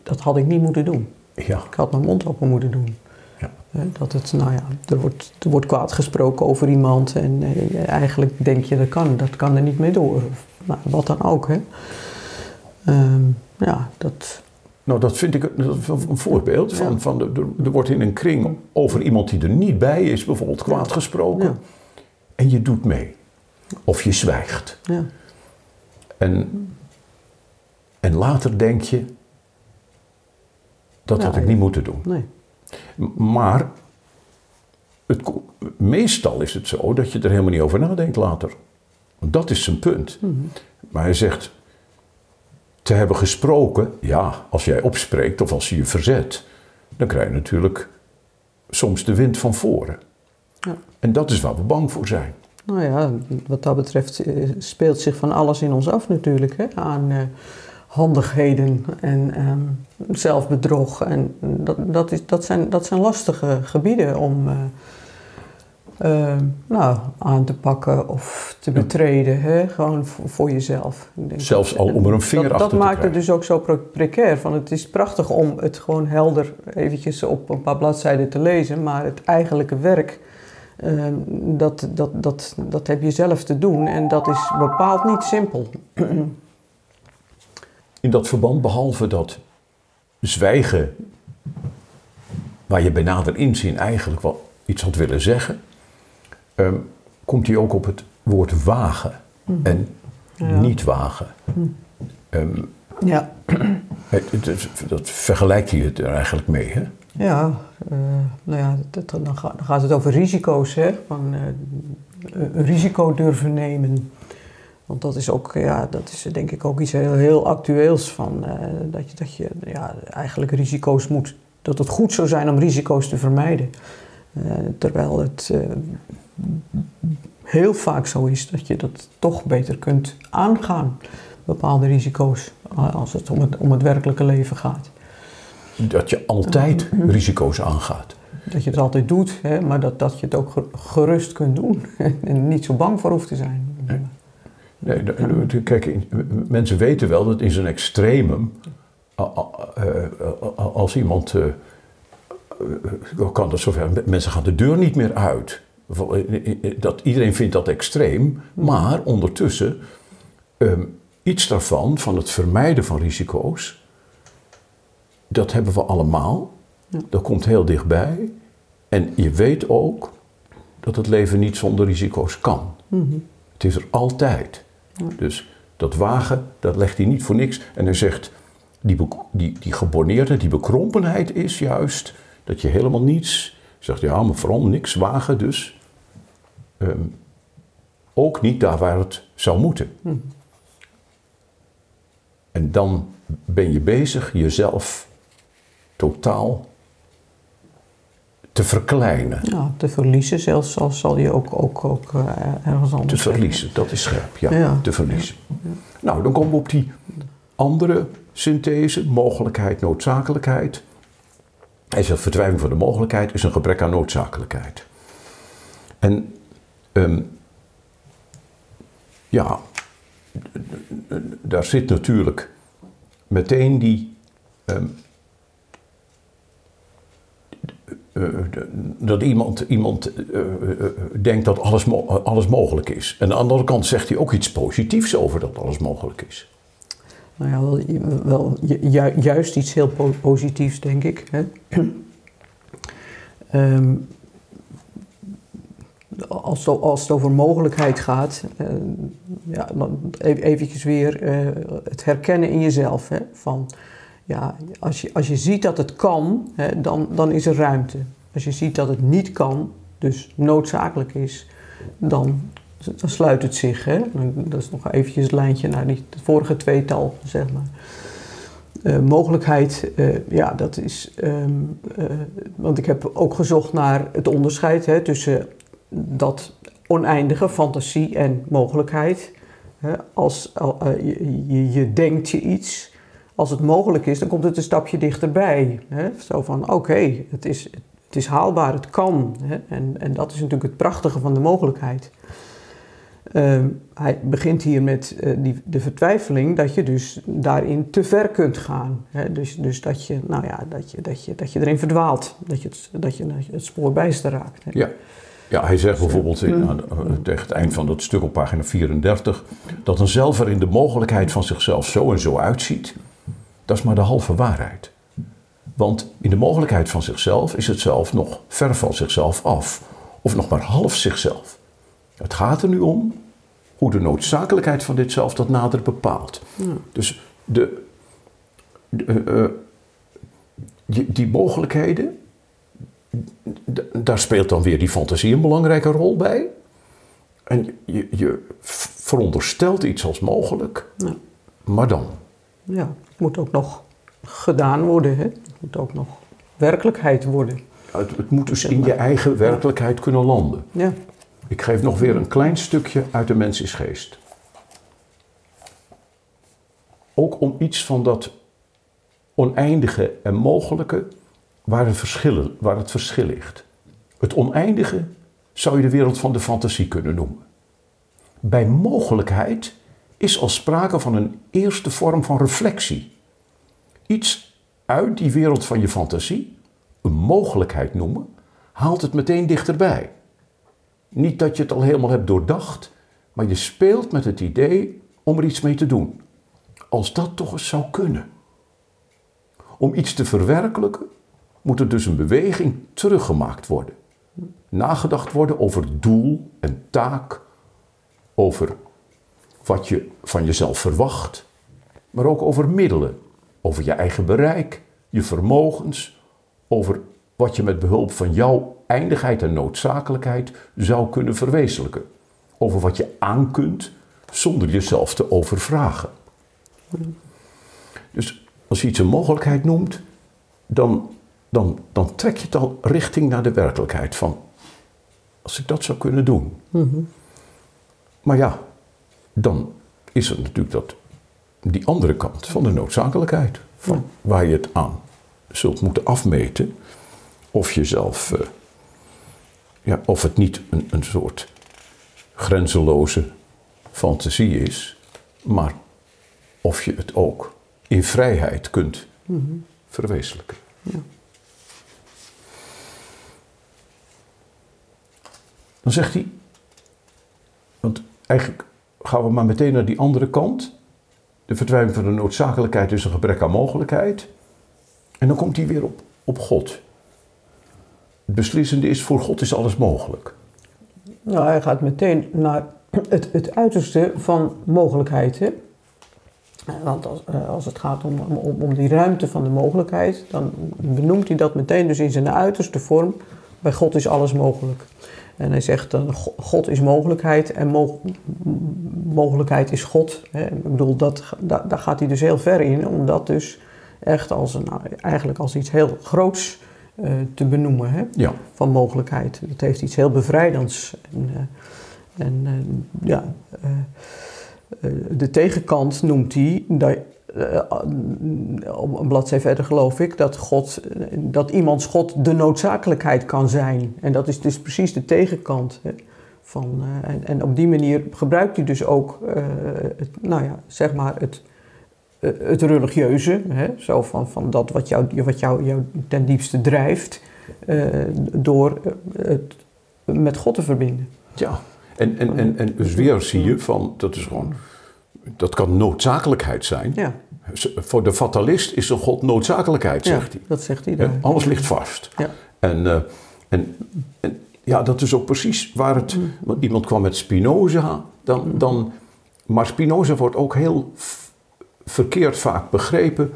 dat had ik niet moeten doen. Ja, Ik had mijn mond open moeten doen. ja. Dat het, nou ja, er wordt, er wordt kwaad gesproken over iemand en eh, eigenlijk denk je dat kan, dat kan er niet mee door. Of, nou, wat dan ook, hè. Ehm, ja, dat, Nou, dat vind ik een, voorbeeld van, van de, er- wordt in een kring over iemand die er niet bij is bijvoorbeeld kwaad gesproken en je doet mee. Of je zwijgt. ja, En, en later denk je, dat had ik niet moeten doen. nee. Maar het, meestal is het zo dat je er helemaal niet over nadenkt later. Dat is zijn punt. Mhm. Maar hij zegt, te hebben gesproken, ja, als jij opspreekt of als je je verzet, dan krijg je natuurlijk soms de wind van voren. Ja. En dat is waar we bang voor zijn. Nou ja, wat dat betreft eh, speelt zich van alles in ons af natuurlijk. Hè? Aan eh, handigheden en ehm, zelfbedrog. En dat, dat, is, dat, zijn, dat zijn lastige gebieden om eh, eh, nou, aan te pakken of te Ja. betreden. Hè? Gewoon voor, voor jezelf. Ik denk Zelfs al om er een vinger dat, achter dat te maakt het dus ook zo pre- precair. Van het is prachtig om het gewoon helder eventjes op een paar bladzijden te lezen. Maar het eigenlijke werk, eh, dat, dat, dat, dat heb je zelf te doen. En dat is bepaald niet simpel. In dat verband, behalve dat zwijgen, waar je bij nader inzien eigenlijk wel iets had willen zeggen, ehm, komt hij ook op het woord wagen en Ja. niet wagen. Ehm, Ja, <clears throat> het- het is- dat vergelijkt hij het er eigenlijk mee. Hè? ja, eh, nou ja dat, dan, ga- dan gaat het over risico's. Hè? Van, eh, een risico durven nemen. Want dat is ook, ja, dat is denk ik ook iets heel, heel actueels van eh, dat je, dat je ja, eigenlijk risico's moet. Dat het goed zou zijn om risico's te vermijden. Terwijl het heel vaak zo is dat je dat toch beter kunt aangaan. Bepaalde risico's als het om het, om het werkelijke leven gaat. Dat je altijd risico's aangaat. Dat je het altijd doet, hè, maar dat, dat je het ook ge- gerust kunt doen. <laughs> en niet zo bang voor hoeft te zijn. Nee, kijk, mensen weten wel dat in zijn extremum, eh, als iemand, eh, eh, kan dat zover, mensen gaan de deur niet meer uit. Dat, iedereen vindt dat extreem, maar ondertussen, ehm, iets daarvan, van het vermijden van risico's, dat hebben we allemaal. Ja. Dat komt heel dichtbij. En je weet ook dat het leven niet zonder risico's kan. Mhm. Het is er altijd. Dus dat wagen, dat legt hij niet voor niks. En hij zegt, die, die, die geborneerdheid, die bekrompenheid is juist dat je helemaal niets... Zegt, ja, maar vooral niks wagen dus. Ehm, ook niet daar waar het zou moeten. Mhm. En dan ben je bezig jezelf totaal te verkleinen. Ja, te verliezen zelfs, al zal je ook, ook, ook eh, ergens Te anders verliezen, dat is scherp, ja. Ja. Te verliezen. Nou, dan komen we op die andere synthese, mogelijkheid, noodzakelijkheid. Hij zegt, verdwijning van de mogelijkheid is een gebrek aan noodzakelijkheid. En ehm, ja, daar zit natuurlijk meteen die. ehm, eh, dat iemand, iemand eh, eh, denkt dat alles, alles mogelijk is. En aan de andere kant zegt hij ook iets positiefs over dat alles mogelijk is. Nou ja, wel, wel ju- ju- juist iets heel po- positiefs, denk ik. Hè? <clears throat> Ehm, als, het, over mogelijkheid gaat, eh, ja, e- eventjes weer eh, het herkennen in jezelf. Hè? Van, ja, als, je, als je ziet dat het kan, hè, dan, dan is er ruimte. Als je ziet dat het niet kan, dus noodzakelijk is, dan, dan sluit het zich. Hè? Dat is nog eventjes het lijntje naar die, vorige tweetal, zeg maar. Eh, mogelijkheid, eh, ja, dat is. ehm, eh, want ik heb ook gezocht naar het onderscheid hè, tussen dat oneindige fantasie en mogelijkheid. Hè, als al- je, je, je denkt je iets, als het mogelijk is, dan komt het een stapje dichterbij. Hè? Zo van, oké, het, is, het is haalbaar, het kan. Hè? En, en dat is natuurlijk het prachtige van de mogelijkheid. Ehm, hij begint hier met eh, die, de vertwijfeling dat je dus daarin te ver kunt gaan. Hè? Dus, dus dat, je, nou ja, dat, je, dat, je, dat je erin verdwaalt, dat je het, dat je het spoor bijster raakt. Hè? Ja. Ja, hij zegt bijvoorbeeld in, aan- eh, tegen het eind van dat stuk op pagina 34 dat een zelf er in de mogelijkheid van zichzelf zo en zo uitziet, dat is maar de halve waarheid. Want in de mogelijkheid van zichzelf is het zelf nog ver van zichzelf af, of nog maar half zichzelf. Het gaat er nu om hoe de noodzakelijkheid van dit zelf dat nader bepaalt. Dus de, de, eh, eh, die, die mogelijkheden, daar speelt dan weer die fantasie een belangrijke rol bij. En je, je veronderstelt iets als mogelijk, Ja. maar dan. Ja, het moet ook nog gedaan worden. Hè? Het moet ook nog werkelijkheid worden. Het, het moet dus in je eigen werkelijkheid kunnen landen. Ja, Ik geef nog weer een klein stukje uit de mens geest. Ook om iets van dat oneindige en mogelijke waar, waar het verschil ligt. Het oneindige zou je de wereld van de fantasie kunnen noemen. Bij mogelijkheid is al sprake van een eerste vorm van reflectie. Iets uit die wereld van je fantasie, een mogelijkheid noemen, haalt het meteen dichterbij. Niet dat je het al helemaal hebt doordacht, maar je speelt met het idee om er iets mee te doen. Als dat toch eens zou kunnen. Om iets te verwerkelijken moet er dus een beweging teruggemaakt worden. Nagedacht worden over doel en taak, over wat je van jezelf verwacht, maar ook over middelen, over je eigen bereik, je vermogens, over wat je met behulp van jouw eindigheid en noodzakelijkheid zou kunnen verwezenlijken. Over wat je aan kunt zonder jezelf te overvragen. Dus als je iets een mogelijkheid noemt, dan, dan, dan trek je het al richting naar de werkelijkheid van als ik dat zou kunnen doen. Maar ja, dan is er natuurlijk dat, die andere kant van de noodzakelijkheid. Van Waar je het aan zult moeten afmeten. Of jezelf, eh, ja, of het niet een, een soort grenzeloze fantasie is, maar of je het ook in vrijheid kunt verwezenlijken. Dan zegt hij, want eigenlijk gaan we maar meteen naar die andere kant. De verdwijning van de noodzakelijkheid is een gebrek aan mogelijkheid. En dan komt hij weer op, op God. Beslissende is, voor God is alles mogelijk. nou, hij gaat meteen naar het, het uiterste van? Eh, Want als, eh, als het gaat om, om, om die ruimte van de mogelijkheid, dan benoemt hij dat meteen dus in zijn uiterste vorm. Bij God is alles mogelijk. En hij zegt dan, Go- God is mogelijkheid en mogelijkheid is God. Ik bedoel, dat, da- daar gaat hij dus heel ver in, om dat dus echt als een, eigenlijk als iets heel groots eh, te benoemen. Hè? Ja, van mogelijkheid. Het heeft iets heel bevrijdends. En, eh, en eh, ja, de tegenkant noemt hij, dat, op een bladzij verder geloof ik, dat, God, dat iemands God de noodzakelijkheid kan zijn. En dat is dus precies de tegenkant. Hè, van, en, en op die manier gebruikt hij dus ook, het, nou ja, zeg maar, het, het religieuze, hè, zo van, van dat wat jou, wat jou, jou ten diepste drijft, eh, door eh, het met God te verbinden. ja. En, en, en, en dus weer zie je van, dat is gewoon, dat kan noodzakelijkheid zijn. Ja, Voor de fatalist is een God noodzakelijkheid, ja zegt hij. dat zegt hij daar. Alles ligt vast. Ja. En, eh, en, en ja, dat is ook precies waar het. Want iemand kwam met Spinoza, dan, dan, maar Spinoza wordt ook heel verkeerd vaak begrepen.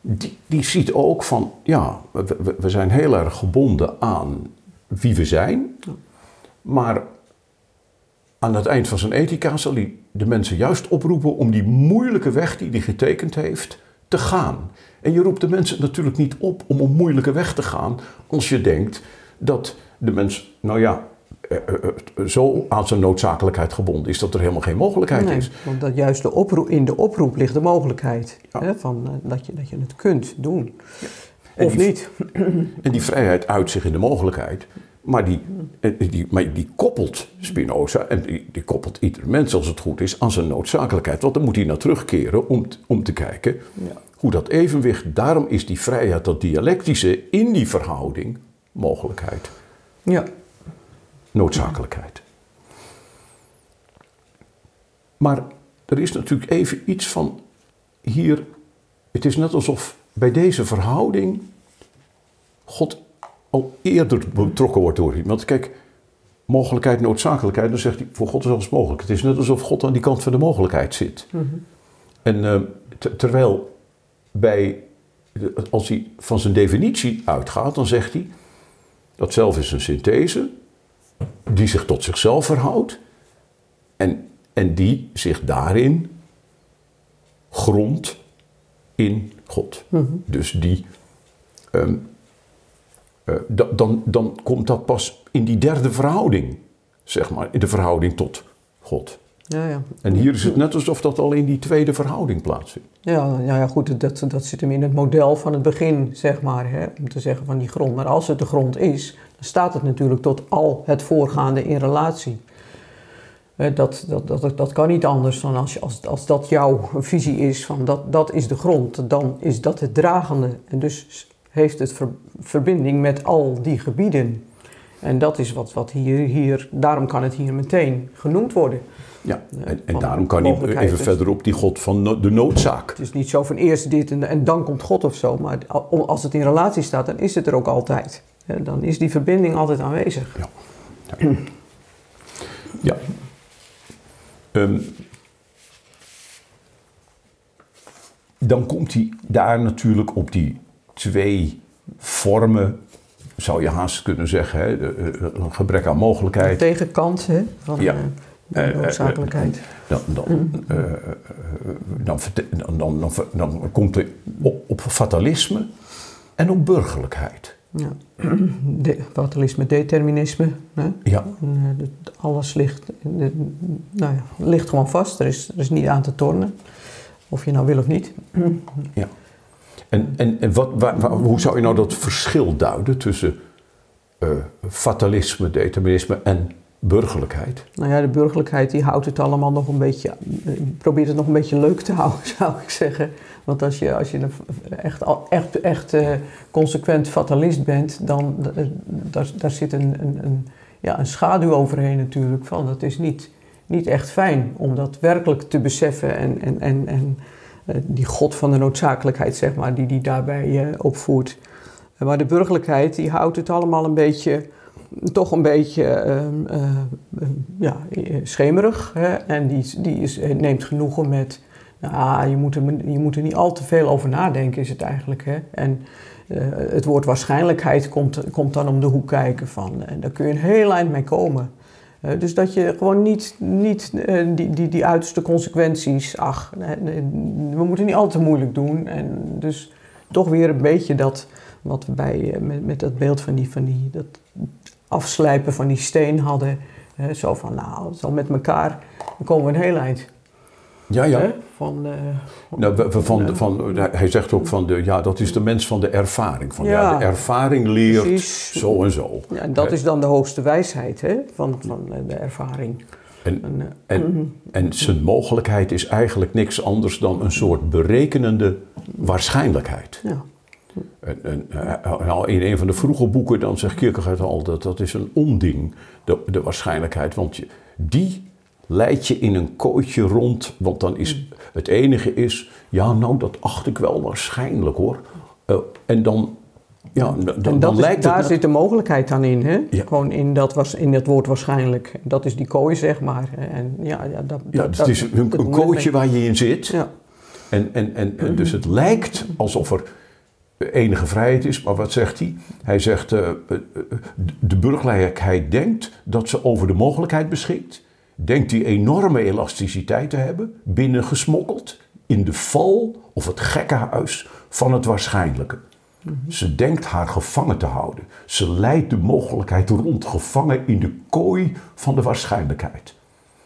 Die, die ziet ook van, ja, we, we- zijn heel erg gebonden aan wie we zijn. Maar aan het eind van zijn ethica zal hij de mensen juist oproepen om die moeilijke weg die hij getekend heeft te gaan. En je roept de mensen natuurlijk niet op om een moeilijke weg te gaan als je denkt dat de mens, nou ja, zo aan zijn noodzakelijkheid gebonden is dat er helemaal geen mogelijkheid Nee, is. want dat juist de oproep, in de oproep ligt de mogelijkheid. Ja. Hè, van, eh, dat, je, dat je het kunt doen. En Of die- niet. <clears throat> En die vrijheid uit zich in de mogelijkheid. Maar die, eh, die, maar die koppelt Spinoza, en die, die koppelt ieder mens als het goed is, aan zijn noodzakelijkheid. Want dan moet hij naar terugkeren om, om te kijken Ja. hoe dat evenwicht. Daarom is die vrijheid, dat dialectische in die verhouding, mogelijkheid, Ja. Noodzakelijkheid. Maar er is natuurlijk even iets van hier. Het is net alsof bij deze verhouding God al eerder betrokken wordt door iemand. Kijk, mogelijkheid, noodzakelijkheid, dan zegt hij voor God is alles mogelijk. Het is net alsof God aan die kant van de mogelijkheid zit. En eh, te- terwijl bij, als hij van zijn definitie uitgaat, dan zegt hij dat zelf is een synthese die zich tot zichzelf verhoudt en, en die zich daarin grondt in God. Dus die, ehm, eh, da- dan, dan komt dat pas in die derde verhouding, zeg maar, in de verhouding tot God. Ja, ja. En hier is het net alsof dat al in die tweede verhouding plaatsvindt. Ja, nou ja, goed, dat, dat zit hem in het model van het begin, zeg maar, hè, om te zeggen van die grond. Maar als het de grond is, dan staat het natuurlijk tot al het voorgaande in relatie. Dat, dat, dat, dat kan niet anders dan als, je, als, als dat jouw visie is van dat, dat is de grond, dan is dat het dragende. En dus heeft het ver- verbinding met al die gebieden. En dat is wat, wat hier, hier, daarom kan het hier meteen genoemd worden. Ja, en, daarom kan hij even is- verderop die God van de noodzaak. Het is niet zo van eerst dit en, en dan komt God of zo. Maar al- als het in relatie staat, dan is het er ook altijd. Dan is die verbinding altijd aanwezig. Ja. Ja. ja. Ehm, dan komt hij daar natuurlijk op die twee vormen, zou je haast kunnen zeggen. Hè? de- eh, een gebrek aan De mogelijkheid. tegenkant hè, van Ja. Noodzakelijkheid. Dan, dan, dan, dan, dan, komt hij op, fatalisme en op burgerlijkheid. ja. <clears throat> Fatalisme, determinisme. Hè? Ja, eh, alles ligt, nou ja, ligt gewoon vast. Er is, er is niet aan te tornen. Of je nou wil of niet. Ja. En, en, en wat, waar- waar- hoe zou je nou dat verschil duiden tussen eh, fatalisme, determinisme en burgerlijkheid? Nou ja, de burgerlijkheid die houdt het allemaal nog een beetje, eh, probeert het nog een beetje leuk te <laughs> houden, zou ik zeggen. Want als je, als je echt, echt, echt consequent fatalist bent, dan eh, daar, daar zit een, een, een, ja, een schaduw overheen natuurlijk. Van, dat is niet, niet echt fijn om dat werkelijk te beseffen en, en, en, en eh, die god van de noodzakelijkheid, zeg maar, die die daarbij opvoert. Maar de burgerlijkheid die houdt het allemaal een beetje toch een beetje ehm, eh, eh, ja, eh, schemerig. Hè? En die, die is, eh, neemt genoegen met, nou, je moet, er, je moet er niet al te veel over nadenken, is het eigenlijk. Hè? En eh, het woord waarschijnlijkheid komt, komt dan om de hoek kijken van, en daar kun je een heel eind mee komen. Eh, dus dat je gewoon niet, niet eh, die, die, die uiterste consequenties, ach, we moeten niet al te moeilijk doen. En dus toch weer een beetje dat, wat we bij, eh, met, met dat beeld van die, van die, dat afslijpen van die steen hadden. Hè, zo van, nou, zo met elkaar, dan komen we een heel eind. Ja, ja. Van, eh, Nou, we- van, van, hij zegt ook van, de, ja, dat is de mens van de ervaring. Van, ja. Ja. de ervaring leert Precies. zo en zo. ja, en dat is dan de hoogste wijsheid hè? Van, van de ervaring. En, En, eh, en, en zijn mogelijkheid is eigenlijk niks anders dan een soort berekenende waarschijnlijkheid. ja. En, en, eh, nou, in een van de vroege boeken dan zegt Kierkegaard al dat dat is een onding, de, de waarschijnlijkheid. Want je, die leidt je in een kooitje rond. Want dan is het enige is, ja nou dat acht ik wel waarschijnlijk hoor. Eh, en dan, ja, dan, dan, En dat dan is, lijkt daar het zit de mogelijkheid dan in, hè? Ja. Gewoon in dat, was, in dat woord waarschijnlijk. Dat is die kooi, zeg maar. En ja, ja, dat, ja, dat- is een, dat een kooitje waar je in zit. Ja. En, en, en, en dus het lijkt alsof er enige vrijheid is, maar wat zegt hij? Hij zegt, eh, eh, de burgerlijkheid denkt dat ze over de mogelijkheid beschikt. Denkt die enorme elasticiteit te hebben, binnengesmokkeld in de val of het gekkenhuis van het waarschijnlijke. Ze denkt haar gevangen te houden. Ze leidt de mogelijkheid rond, gevangen in de kooi van de waarschijnlijkheid.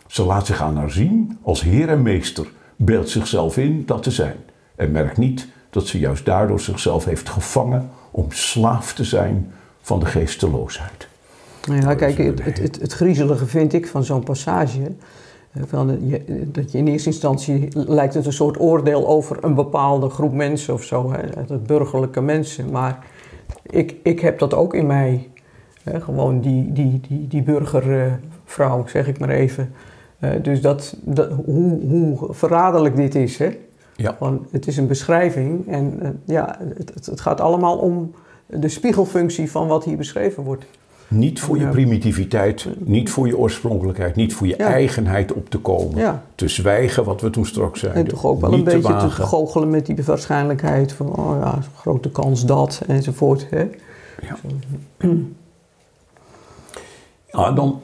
Ze laat zich aan haar zien als heer en meester, beeldt zichzelf in dat te zijn en merkt niet dat ze juist daardoor zichzelf heeft gevangen om slaaf te zijn van de geesteloosheid. Nou ja, kijk, het, het, het, het griezelige vind ik van zo'n passage. Van, je- dat je in eerste instantie lijkt het een soort oordeel over een bepaalde groep mensen of zo, hè, het burgerlijke mensen. Maar ik, ik heb dat ook in mij. Hè, gewoon die, die, die, die burgervrouw, zeg ik maar even. Eh, dus dat, dat, hoe, hoe verraderlijk dit is. Hè? Ja. Gewoon, het is een beschrijving en eh, ja, het, het, gaat allemaal om de spiegelfunctie van wat hier beschreven wordt. Niet voor je Ja. primitiviteit, niet voor je oorspronkelijkheid, niet voor je Ja. eigenheid op te komen. Ja. Te zwijgen, wat we toen straks zeiden. En toch ook wel een beetje te, goochelen met die waarschijnlijkheid van, oh ja, grote kans dat enzovoort. Hè? Ja. Ja, <clears throat> dan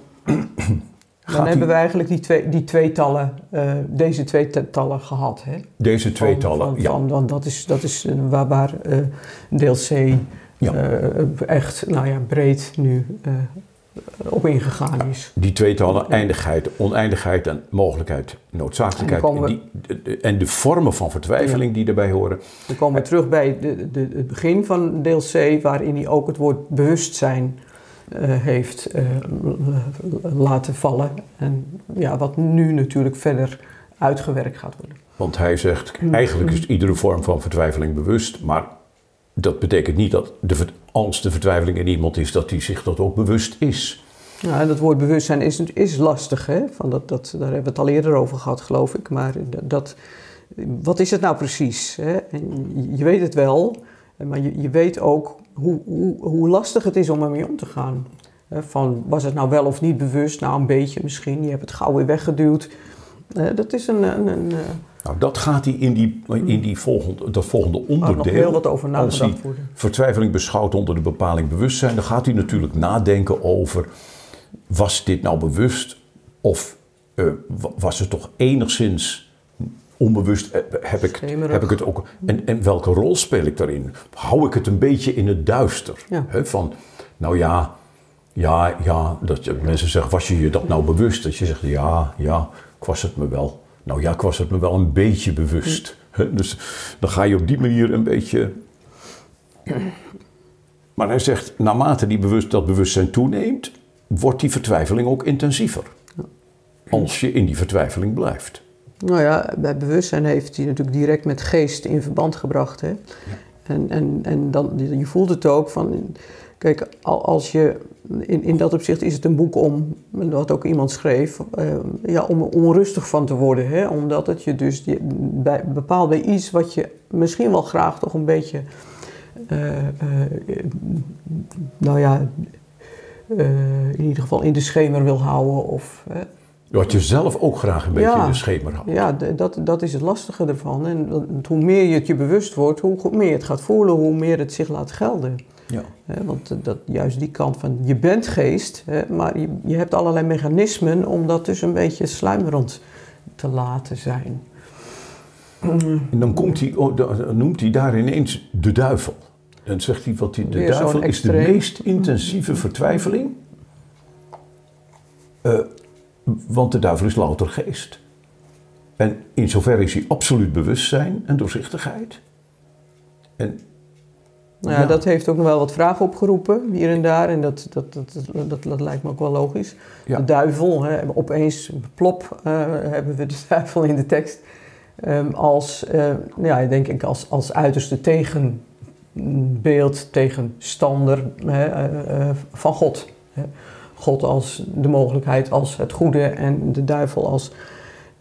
Dan gaat hebben die- we eigenlijk die, twee, die tweetallen, eh, deze tweetallen gehad. Hè? deze tweetallen. Van, van, ja. van- want dat is, dat is eh, waar, waar eh, deel C Ja. echt nou ja, breed nu op ingegaan is. Die tweetallen, eindigheid, oneindigheid en mogelijkheid, noodzakelijkheid. En die, de- en de vormen van vertwijfeling die daarbij horen. Dan komen we terug bij de, de, het begin van deel C, waarin hij ook het woord bewustzijn heeft eh, laten vallen. En ja, wat nu natuurlijk verder uitgewerkt gaat worden. Want hij zegt, Mm. eigenlijk is iedere vorm van vertwijfeling bewust, maar dat betekent niet dat de, als de vertwijfeling in iemand is, dat hij zich dat ook bewust is. Ja, en dat woord bewustzijn is, is lastig, hè? Van dat, dat, daar hebben we het al eerder over gehad, geloof ik. Maar dat, wat is het nou precies? Hè? En je weet het wel, maar je, je weet ook hoe, hoe, hoe lastig het is om ermee om te gaan. Van, was het nou wel of niet bewust? Nou, een beetje misschien. Je hebt het gauw weer weggeduwd. Eh, dat is een... een, een eh, Nou, dat gaat hij in, die, in die volgende, dat volgende waar nog onderdeel. heel wat over als hij nagedacht worden. vertwijfeling beschouwt onder de bepaling bewustzijn, dan gaat hij natuurlijk nadenken over: was dit nou bewust of eh, wa- was het toch enigszins onbewust? Eh, Heb ik, Schemerig. heb ik het ook? En, en welke rol speel ik daarin? Hou ik het een beetje in het duister? Ja. Van, nou ja, ja, ja, dat je, mensen zeggen: was je je dat nou bewust? Dat je zegt: ja, ja, ik was het me wel. Nou ja, ik was het me wel een beetje bewust. Dus dan ga je op die manier een beetje maar hij zegt, naarmate die bewust, dat bewustzijn toeneemt, wordt die vertwijfeling ook intensiever. Als je in die vertwijfeling blijft. Nou ja, bij bewustzijn heeft hij natuurlijk direct met geest in verband gebracht. Hè? En, en, en dan, je voelt het ook van. Kijk, al- als je. In, in dat opzicht is het een boek om. Wat ook iemand schreef. eh, ja, om onrustig van te worden. Hè? Omdat het je dus die, bij, bepaalt bij iets wat je misschien wel graag toch een beetje. eh, eh, nou ja. in ieder geval in de schemer wil houden. Of, Wat je zelf ook graag een beetje Ja. in de schemer houdt. ja, dat, dat is het lastige ervan. En hoe meer je het je bewust wordt, hoe goed- meer je het gaat voelen, hoe meer het zich laat gelden. Ja. Want dat, juist die kant van, je bent geest, maar je, je hebt allerlei mechanismen om dat dus een beetje sluimerend te laten zijn. <clears throat> En dan komt hij, oh, dan noemt hij daar ineens de duivel. En zegt hij, wat die, de Weer duivel is de meest intensieve vertwijfeling. Eh, want de duivel is louter geest. En in zoverre is hij absoluut bewustzijn en doorzichtigheid. En Nou ja, Ja. dat heeft ook nog wel wat vragen opgeroepen, hier en daar. En dat, dat, dat, dat, lijkt me ook wel logisch. Ja. De duivel, hè, opeens, plop, eh, hebben we de <laughs> duivel in de tekst. Ehm, als, eh, ja, denk ik, als, als uiterste tegenbeeld, tegenstander hè, eh, van God. Hè. God als de mogelijkheid, als het goede en de duivel als...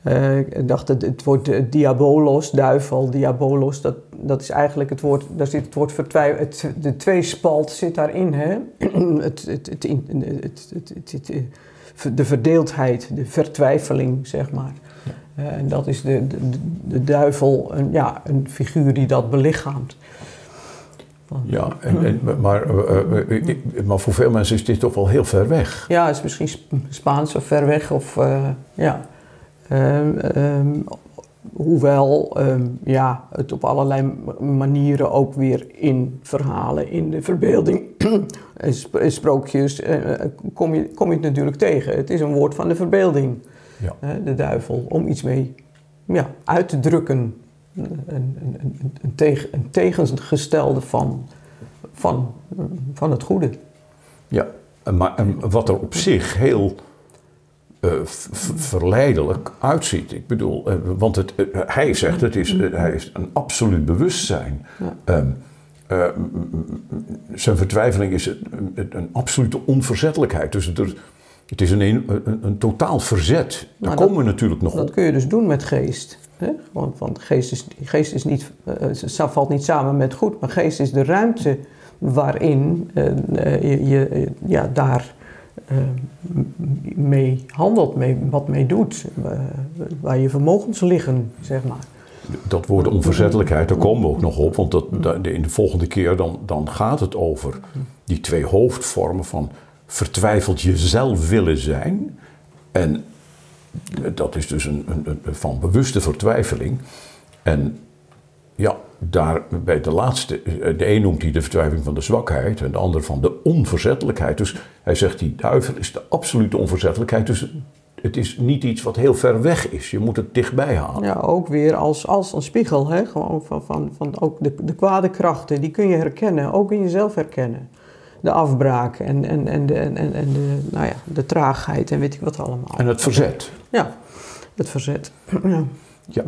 eh, ik dacht, het, het woord eh, diabolos, duivel, diabolos, dat, dat is eigenlijk het woord, daar zit het woord vertwijfel, het, de tweespalt zit daarin, hè? <clears throat> het, het, het, het, het, het, het, eh, de verdeeldheid, de vertwijfeling, zeg maar. En dat is de, de, de- de duivel, een, ja, een figuur die dat belichaamt. Ja, en, en, maar, eh, eh, eh, maar voor veel mensen is dit toch wel heel ver weg. Ja, het is misschien Sp- Spaans of ver weg of ja. Ehm, ehm, hoewel ehm, ja, het op allerlei manieren ook weer in verhalen, in de verbeelding, <clears throat> sprookjes, kom, je, kom je het natuurlijk tegen. Het is een woord van de verbeelding, ja. de duivel, om iets mee ja, uit te drukken. Een, een, een, een, tegen, een tegengestelde van, van, van het goede. Ja, maar wat er op zich heel uh, verleidelijk uitziet. Ik bedoel, uh, want het, uh, hij zegt het is, hij is een absoluut bewustzijn. Ja. Um, zijn vertwijfeling is een, een, absolute onverzettelijkheid. Dus het, het is een, een, een, totaal verzet. Daar komen dat, we natuurlijk nog dat op. Dat kun je dus doen met geest. Want, want geest, is, geest is niet, valt niet samen met goed, maar geest is de ruimte waarin je, je ja, daar uh, mee handelt, mee, wat mee doet, uh, waar je vermogens liggen, zeg maar. Dat woord onverzettelijkheid, daar komen we ook nog op, want dat, in de volgende keer dan, dan gaat het over die twee hoofdvormen van vertwijfeld jezelf willen zijn en dat is dus een, een, van bewuste vertwijfeling en ja, daar bij de laatste, eh, de een noemt hij de vertwijfeling van de zwakheid en de ander van de onverzettelijkheid. Dus hij zegt die duivel is de absolute onverzettelijkheid. Dus het is niet iets wat heel ver weg is. Je moet het dichtbij halen. Ja, ook weer als, als een spiegel. Hè? Gewoon van, van, van ook de, de kwade krachten, die kun je herkennen. Ook in jezelf herkennen. De afbraak en, en, en, de, en, en de, nou ja, de traagheid en weet ik wat allemaal. En het verzet. Ja, het verzet. <clears throat> Ja. ja.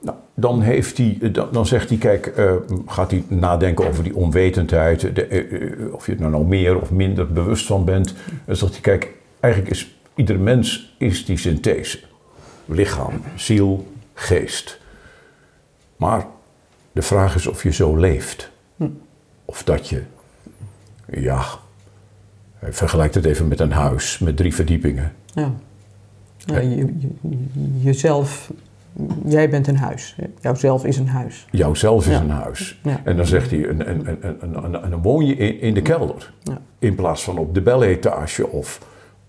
Nou, dan, heeft hij, dan, dan zegt hij, kijk, uh, gaat hij nadenken over die onwetendheid, de, uh, of je er nou, nou meer of minder bewust van bent. Dan zegt hij, kijk, eigenlijk is ieder mens is die synthese. Lichaam, ziel, geest. Maar de vraag is of je zo leeft. Hm. Of dat je, ja, hij vergelijkt het even met een huis met drie verdiepingen. Ja. ja je, je, jezelf jij bent een huis. Jouzelf is een huis. Jouzelf is een huis. En dan zegt hij, en, en, en, en, dan woon je in, in de kelder. Ja. In plaats van op de beletage of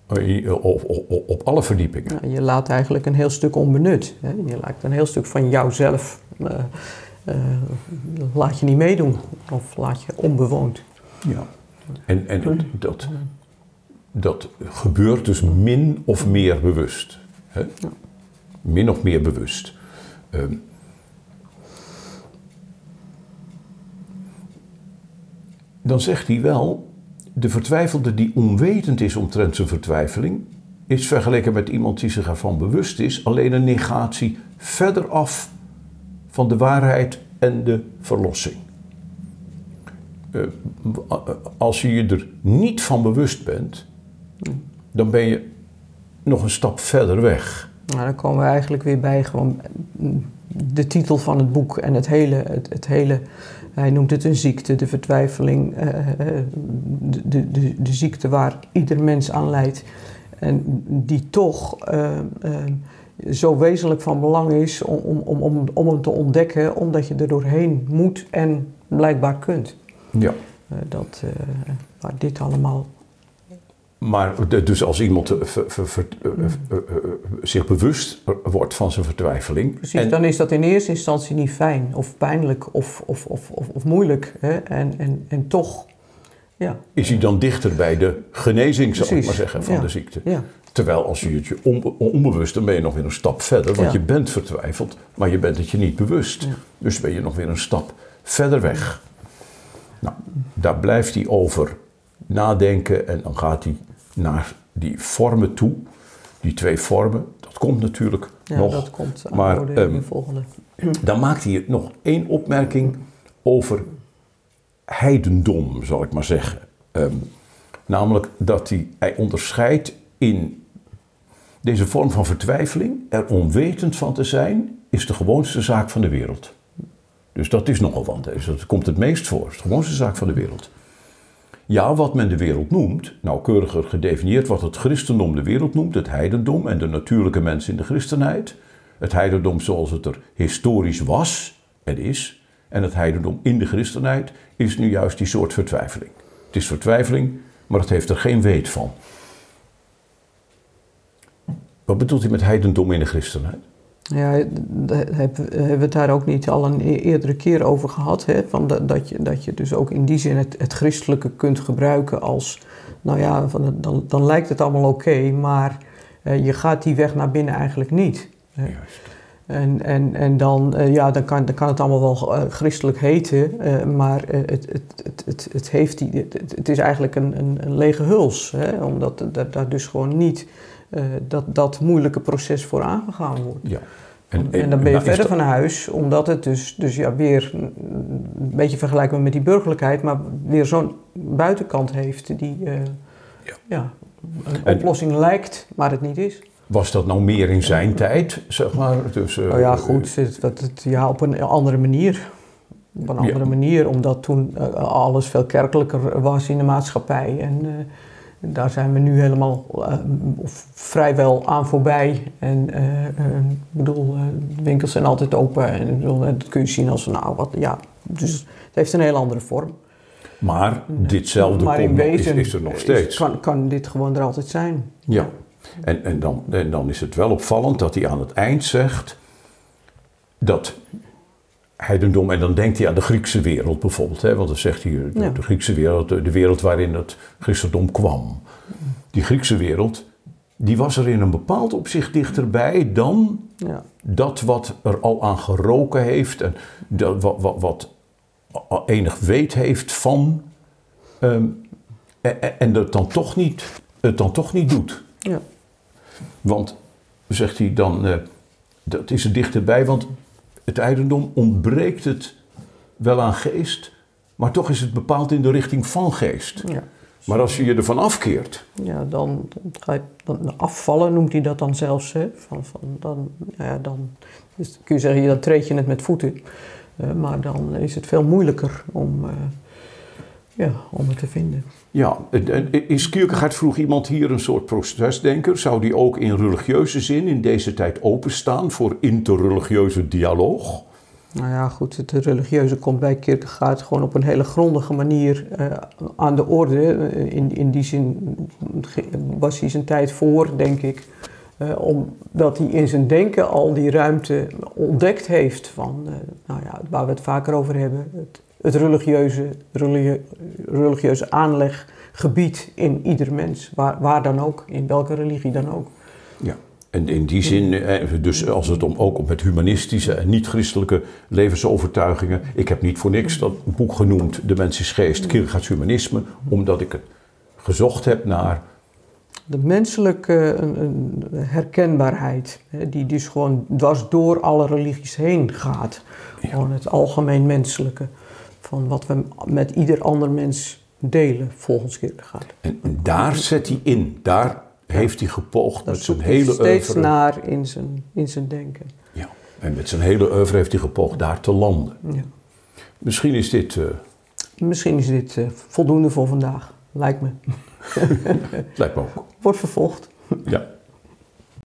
eh, op, op, op, alle verdiepingen. je laat eigenlijk een heel stuk onbenut. Hè? Je laat een heel stuk van jouzelf, uh, uh, laat je niet meedoen. Of laat je onbewoond. Ja. En, en dat, dat gebeurt dus min of meer bewust. Hè? Ja min of meer bewust. Um, dan zegt hij wel, de vertwijfelde die onwetend is omtrent zijn vertwijfeling, is vergeleken met iemand die zich ervan bewust is, alleen een negatie verder af van de waarheid en de verlossing. Uh, als je je er niet van bewust bent, dan ben je nog een stap verder weg. Nou, dan komen we eigenlijk weer bij gewoon de titel van het boek en het hele, het, hele hij noemt het een ziekte, de vertwijfeling, uh, de, de, de, ziekte waar ieder mens aan leidt. En die toch zo wezenlijk van belang is om, om, om, om hem te ontdekken, omdat je er doorheen moet en blijkbaar kunt. Ja. dat, waar dit allemaal maar dus als iemand eh, eh, eh, zich bewust wordt van zijn vertwijfeling. Precies, dan is dat in eerste instantie niet fijn of pijnlijk of, of, of, of, moeilijk. Hè? En, en, en toch, ja. Is hij dan dichter bij de genezing, zou ik maar zeggen, van de ziekte? Ja. Terwijl als je het je onbewust, dan ben je nog weer een stap verder. Want je bent vertwijfeld, maar je bent het je niet bewust. Dus ben je nog weer een stap verder weg. Nou, daar blijft hij over nadenken en dan gaat hij naar die vormen toe. Die twee vormen, dat komt natuurlijk ja, nog. dat komt maar de um, volgende. Dan maakt hij nog één opmerking over heidendom, zal ik maar zeggen. Um, namelijk dat hij, hij onderscheidt in deze vorm van vertwijfeling, er onwetend van te zijn, is de gewoonste zaak van de wereld. Dus dat is nogal wat. Dus dat komt het meest voor. Het is de gewoonste zaak van de wereld. Ja, wat men de wereld noemt, nauwkeuriger gedefinieerd wat het christendom de wereld noemt, het heidendom en de natuurlijke mens in de christenheid. Het heidendom zoals het er historisch was en is, en het heidendom in de christenheid is nu juist die soort vertwijfeling. Het is vertwijfeling, maar het heeft er geen weet van. Wat bedoelt hij met heidendom in de christenheid? Ja, daar hebben we het daar ook niet al een e-, eerdere keer over gehad. Hè? Van dat, dat, je, dat je dus ook in die zin het, het christelijke kunt gebruiken als... Nou ja, van, dan, dan lijkt het allemaal oké, maar uh, je gaat die weg naar binnen eigenlijk niet. Juist. En, en, en dan, uh, ja, dan, kan, dan kan het allemaal wel uh, christelijk heten, maar het, het, het, het, het, heeft die, het, is eigenlijk een, een, een lege huls. Hè? Omdat daar dus gewoon niet dat, dat moeilijke proces voor aangegaan wordt. Ja. En, en, dan ben je verder van huis, omdat het dus, dus ja, weer een beetje vergelijkbaar met die burgerlijkheid, maar weer zo'n buitenkant heeft die ja. ja. een oplossing lijkt, maar het niet is. Was dat nou meer in zijn tijd, zeg maar? Dus, uh, oh ja, goed, het, het, ja, op een andere manier. Op een andere manier, omdat toen uh, alles veel kerkelijker was in de maatschappij. En uh, daar zijn we nu helemaal vrijwel aan voorbij. En ik bedoel, de winkels zijn altijd open. En bedoel, dat kun je zien als, nou, wat, ja. Dus het heeft een heel andere vorm. Maar ditzelfde maar in wezen is, is, er nog steeds. Kan, kan dit gewoon er altijd zijn. Ja. En, en, dan, en dan is het wel opvallend dat hij aan het eind zegt dat heidendom, en dan denkt hij aan de Griekse wereld bijvoorbeeld, hè, want dan zegt hij de, de Griekse wereld, de, wereld waarin het christendom kwam. Die Griekse wereld, die was er in een bepaald opzicht dichterbij dan ja. dat wat er al aan geroken heeft en dat, wat, wat, wat enig weet heeft van um, en, en het dan toch niet, het dan toch niet doet. Ja. Want, zegt hij dan, uh, dat is er dichterbij, want het eigendom ontbreekt het wel aan geest, maar toch is het bepaald in de richting van geest. Ja. Maar als je je ervan afkeert. Ja, dan, ga je, dan afvallen noemt hij dat dan zelfs. Hè? Van, van, dan, ja, dan dus kun je zeggen, dan treed je het met voeten. Uh, maar dan is het veel moeilijker om, uh, ja, om het te vinden. Ja, is Kierkegaard vroeg iemand hier een soort procesdenker? Zou die ook in religieuze zin in deze tijd openstaan voor interreligieuze dialoog? Nou ja, goed, het religieuze komt bij Kierkegaard gewoon op een hele grondige manier uh, aan de orde. In, in die zin was hij zijn tijd voor, denk ik. Uh, omdat hij in zijn denken al die ruimte ontdekt heeft van, uh, nou ja, waar we het vaker over hebben, het het religieuze, religieuze aanleggebied in ieder mens, waar, waar dan ook, in welke religie dan ook. Ja. En in die zin, eh, dus als het om, ook om met humanistische en niet-christelijke levensovertuigingen. Ik heb niet voor niks dat boek genoemd, De Mens is Geest, Kierkegaards Humanisme, omdat ik het gezocht heb naar. De menselijke herkenbaarheid, die dus gewoon dwars door alle religies heen gaat. Gewoon het algemeen menselijke van wat we met ieder ander mens delen, volgens Kierkegaard. En daar zet hij in, daar heeft hij gepoogd met zijn hele oeuvre. steeds naar in zijn, in zijn denken. Ja, en met zijn hele oeuvre heeft hij gepoogd daar te landen. Ja. Misschien is dit... Uh... Misschien is dit uh, voldoende voor vandaag, lijkt me. <laughs> lijkt me ook. Wordt vervolgd. Ja.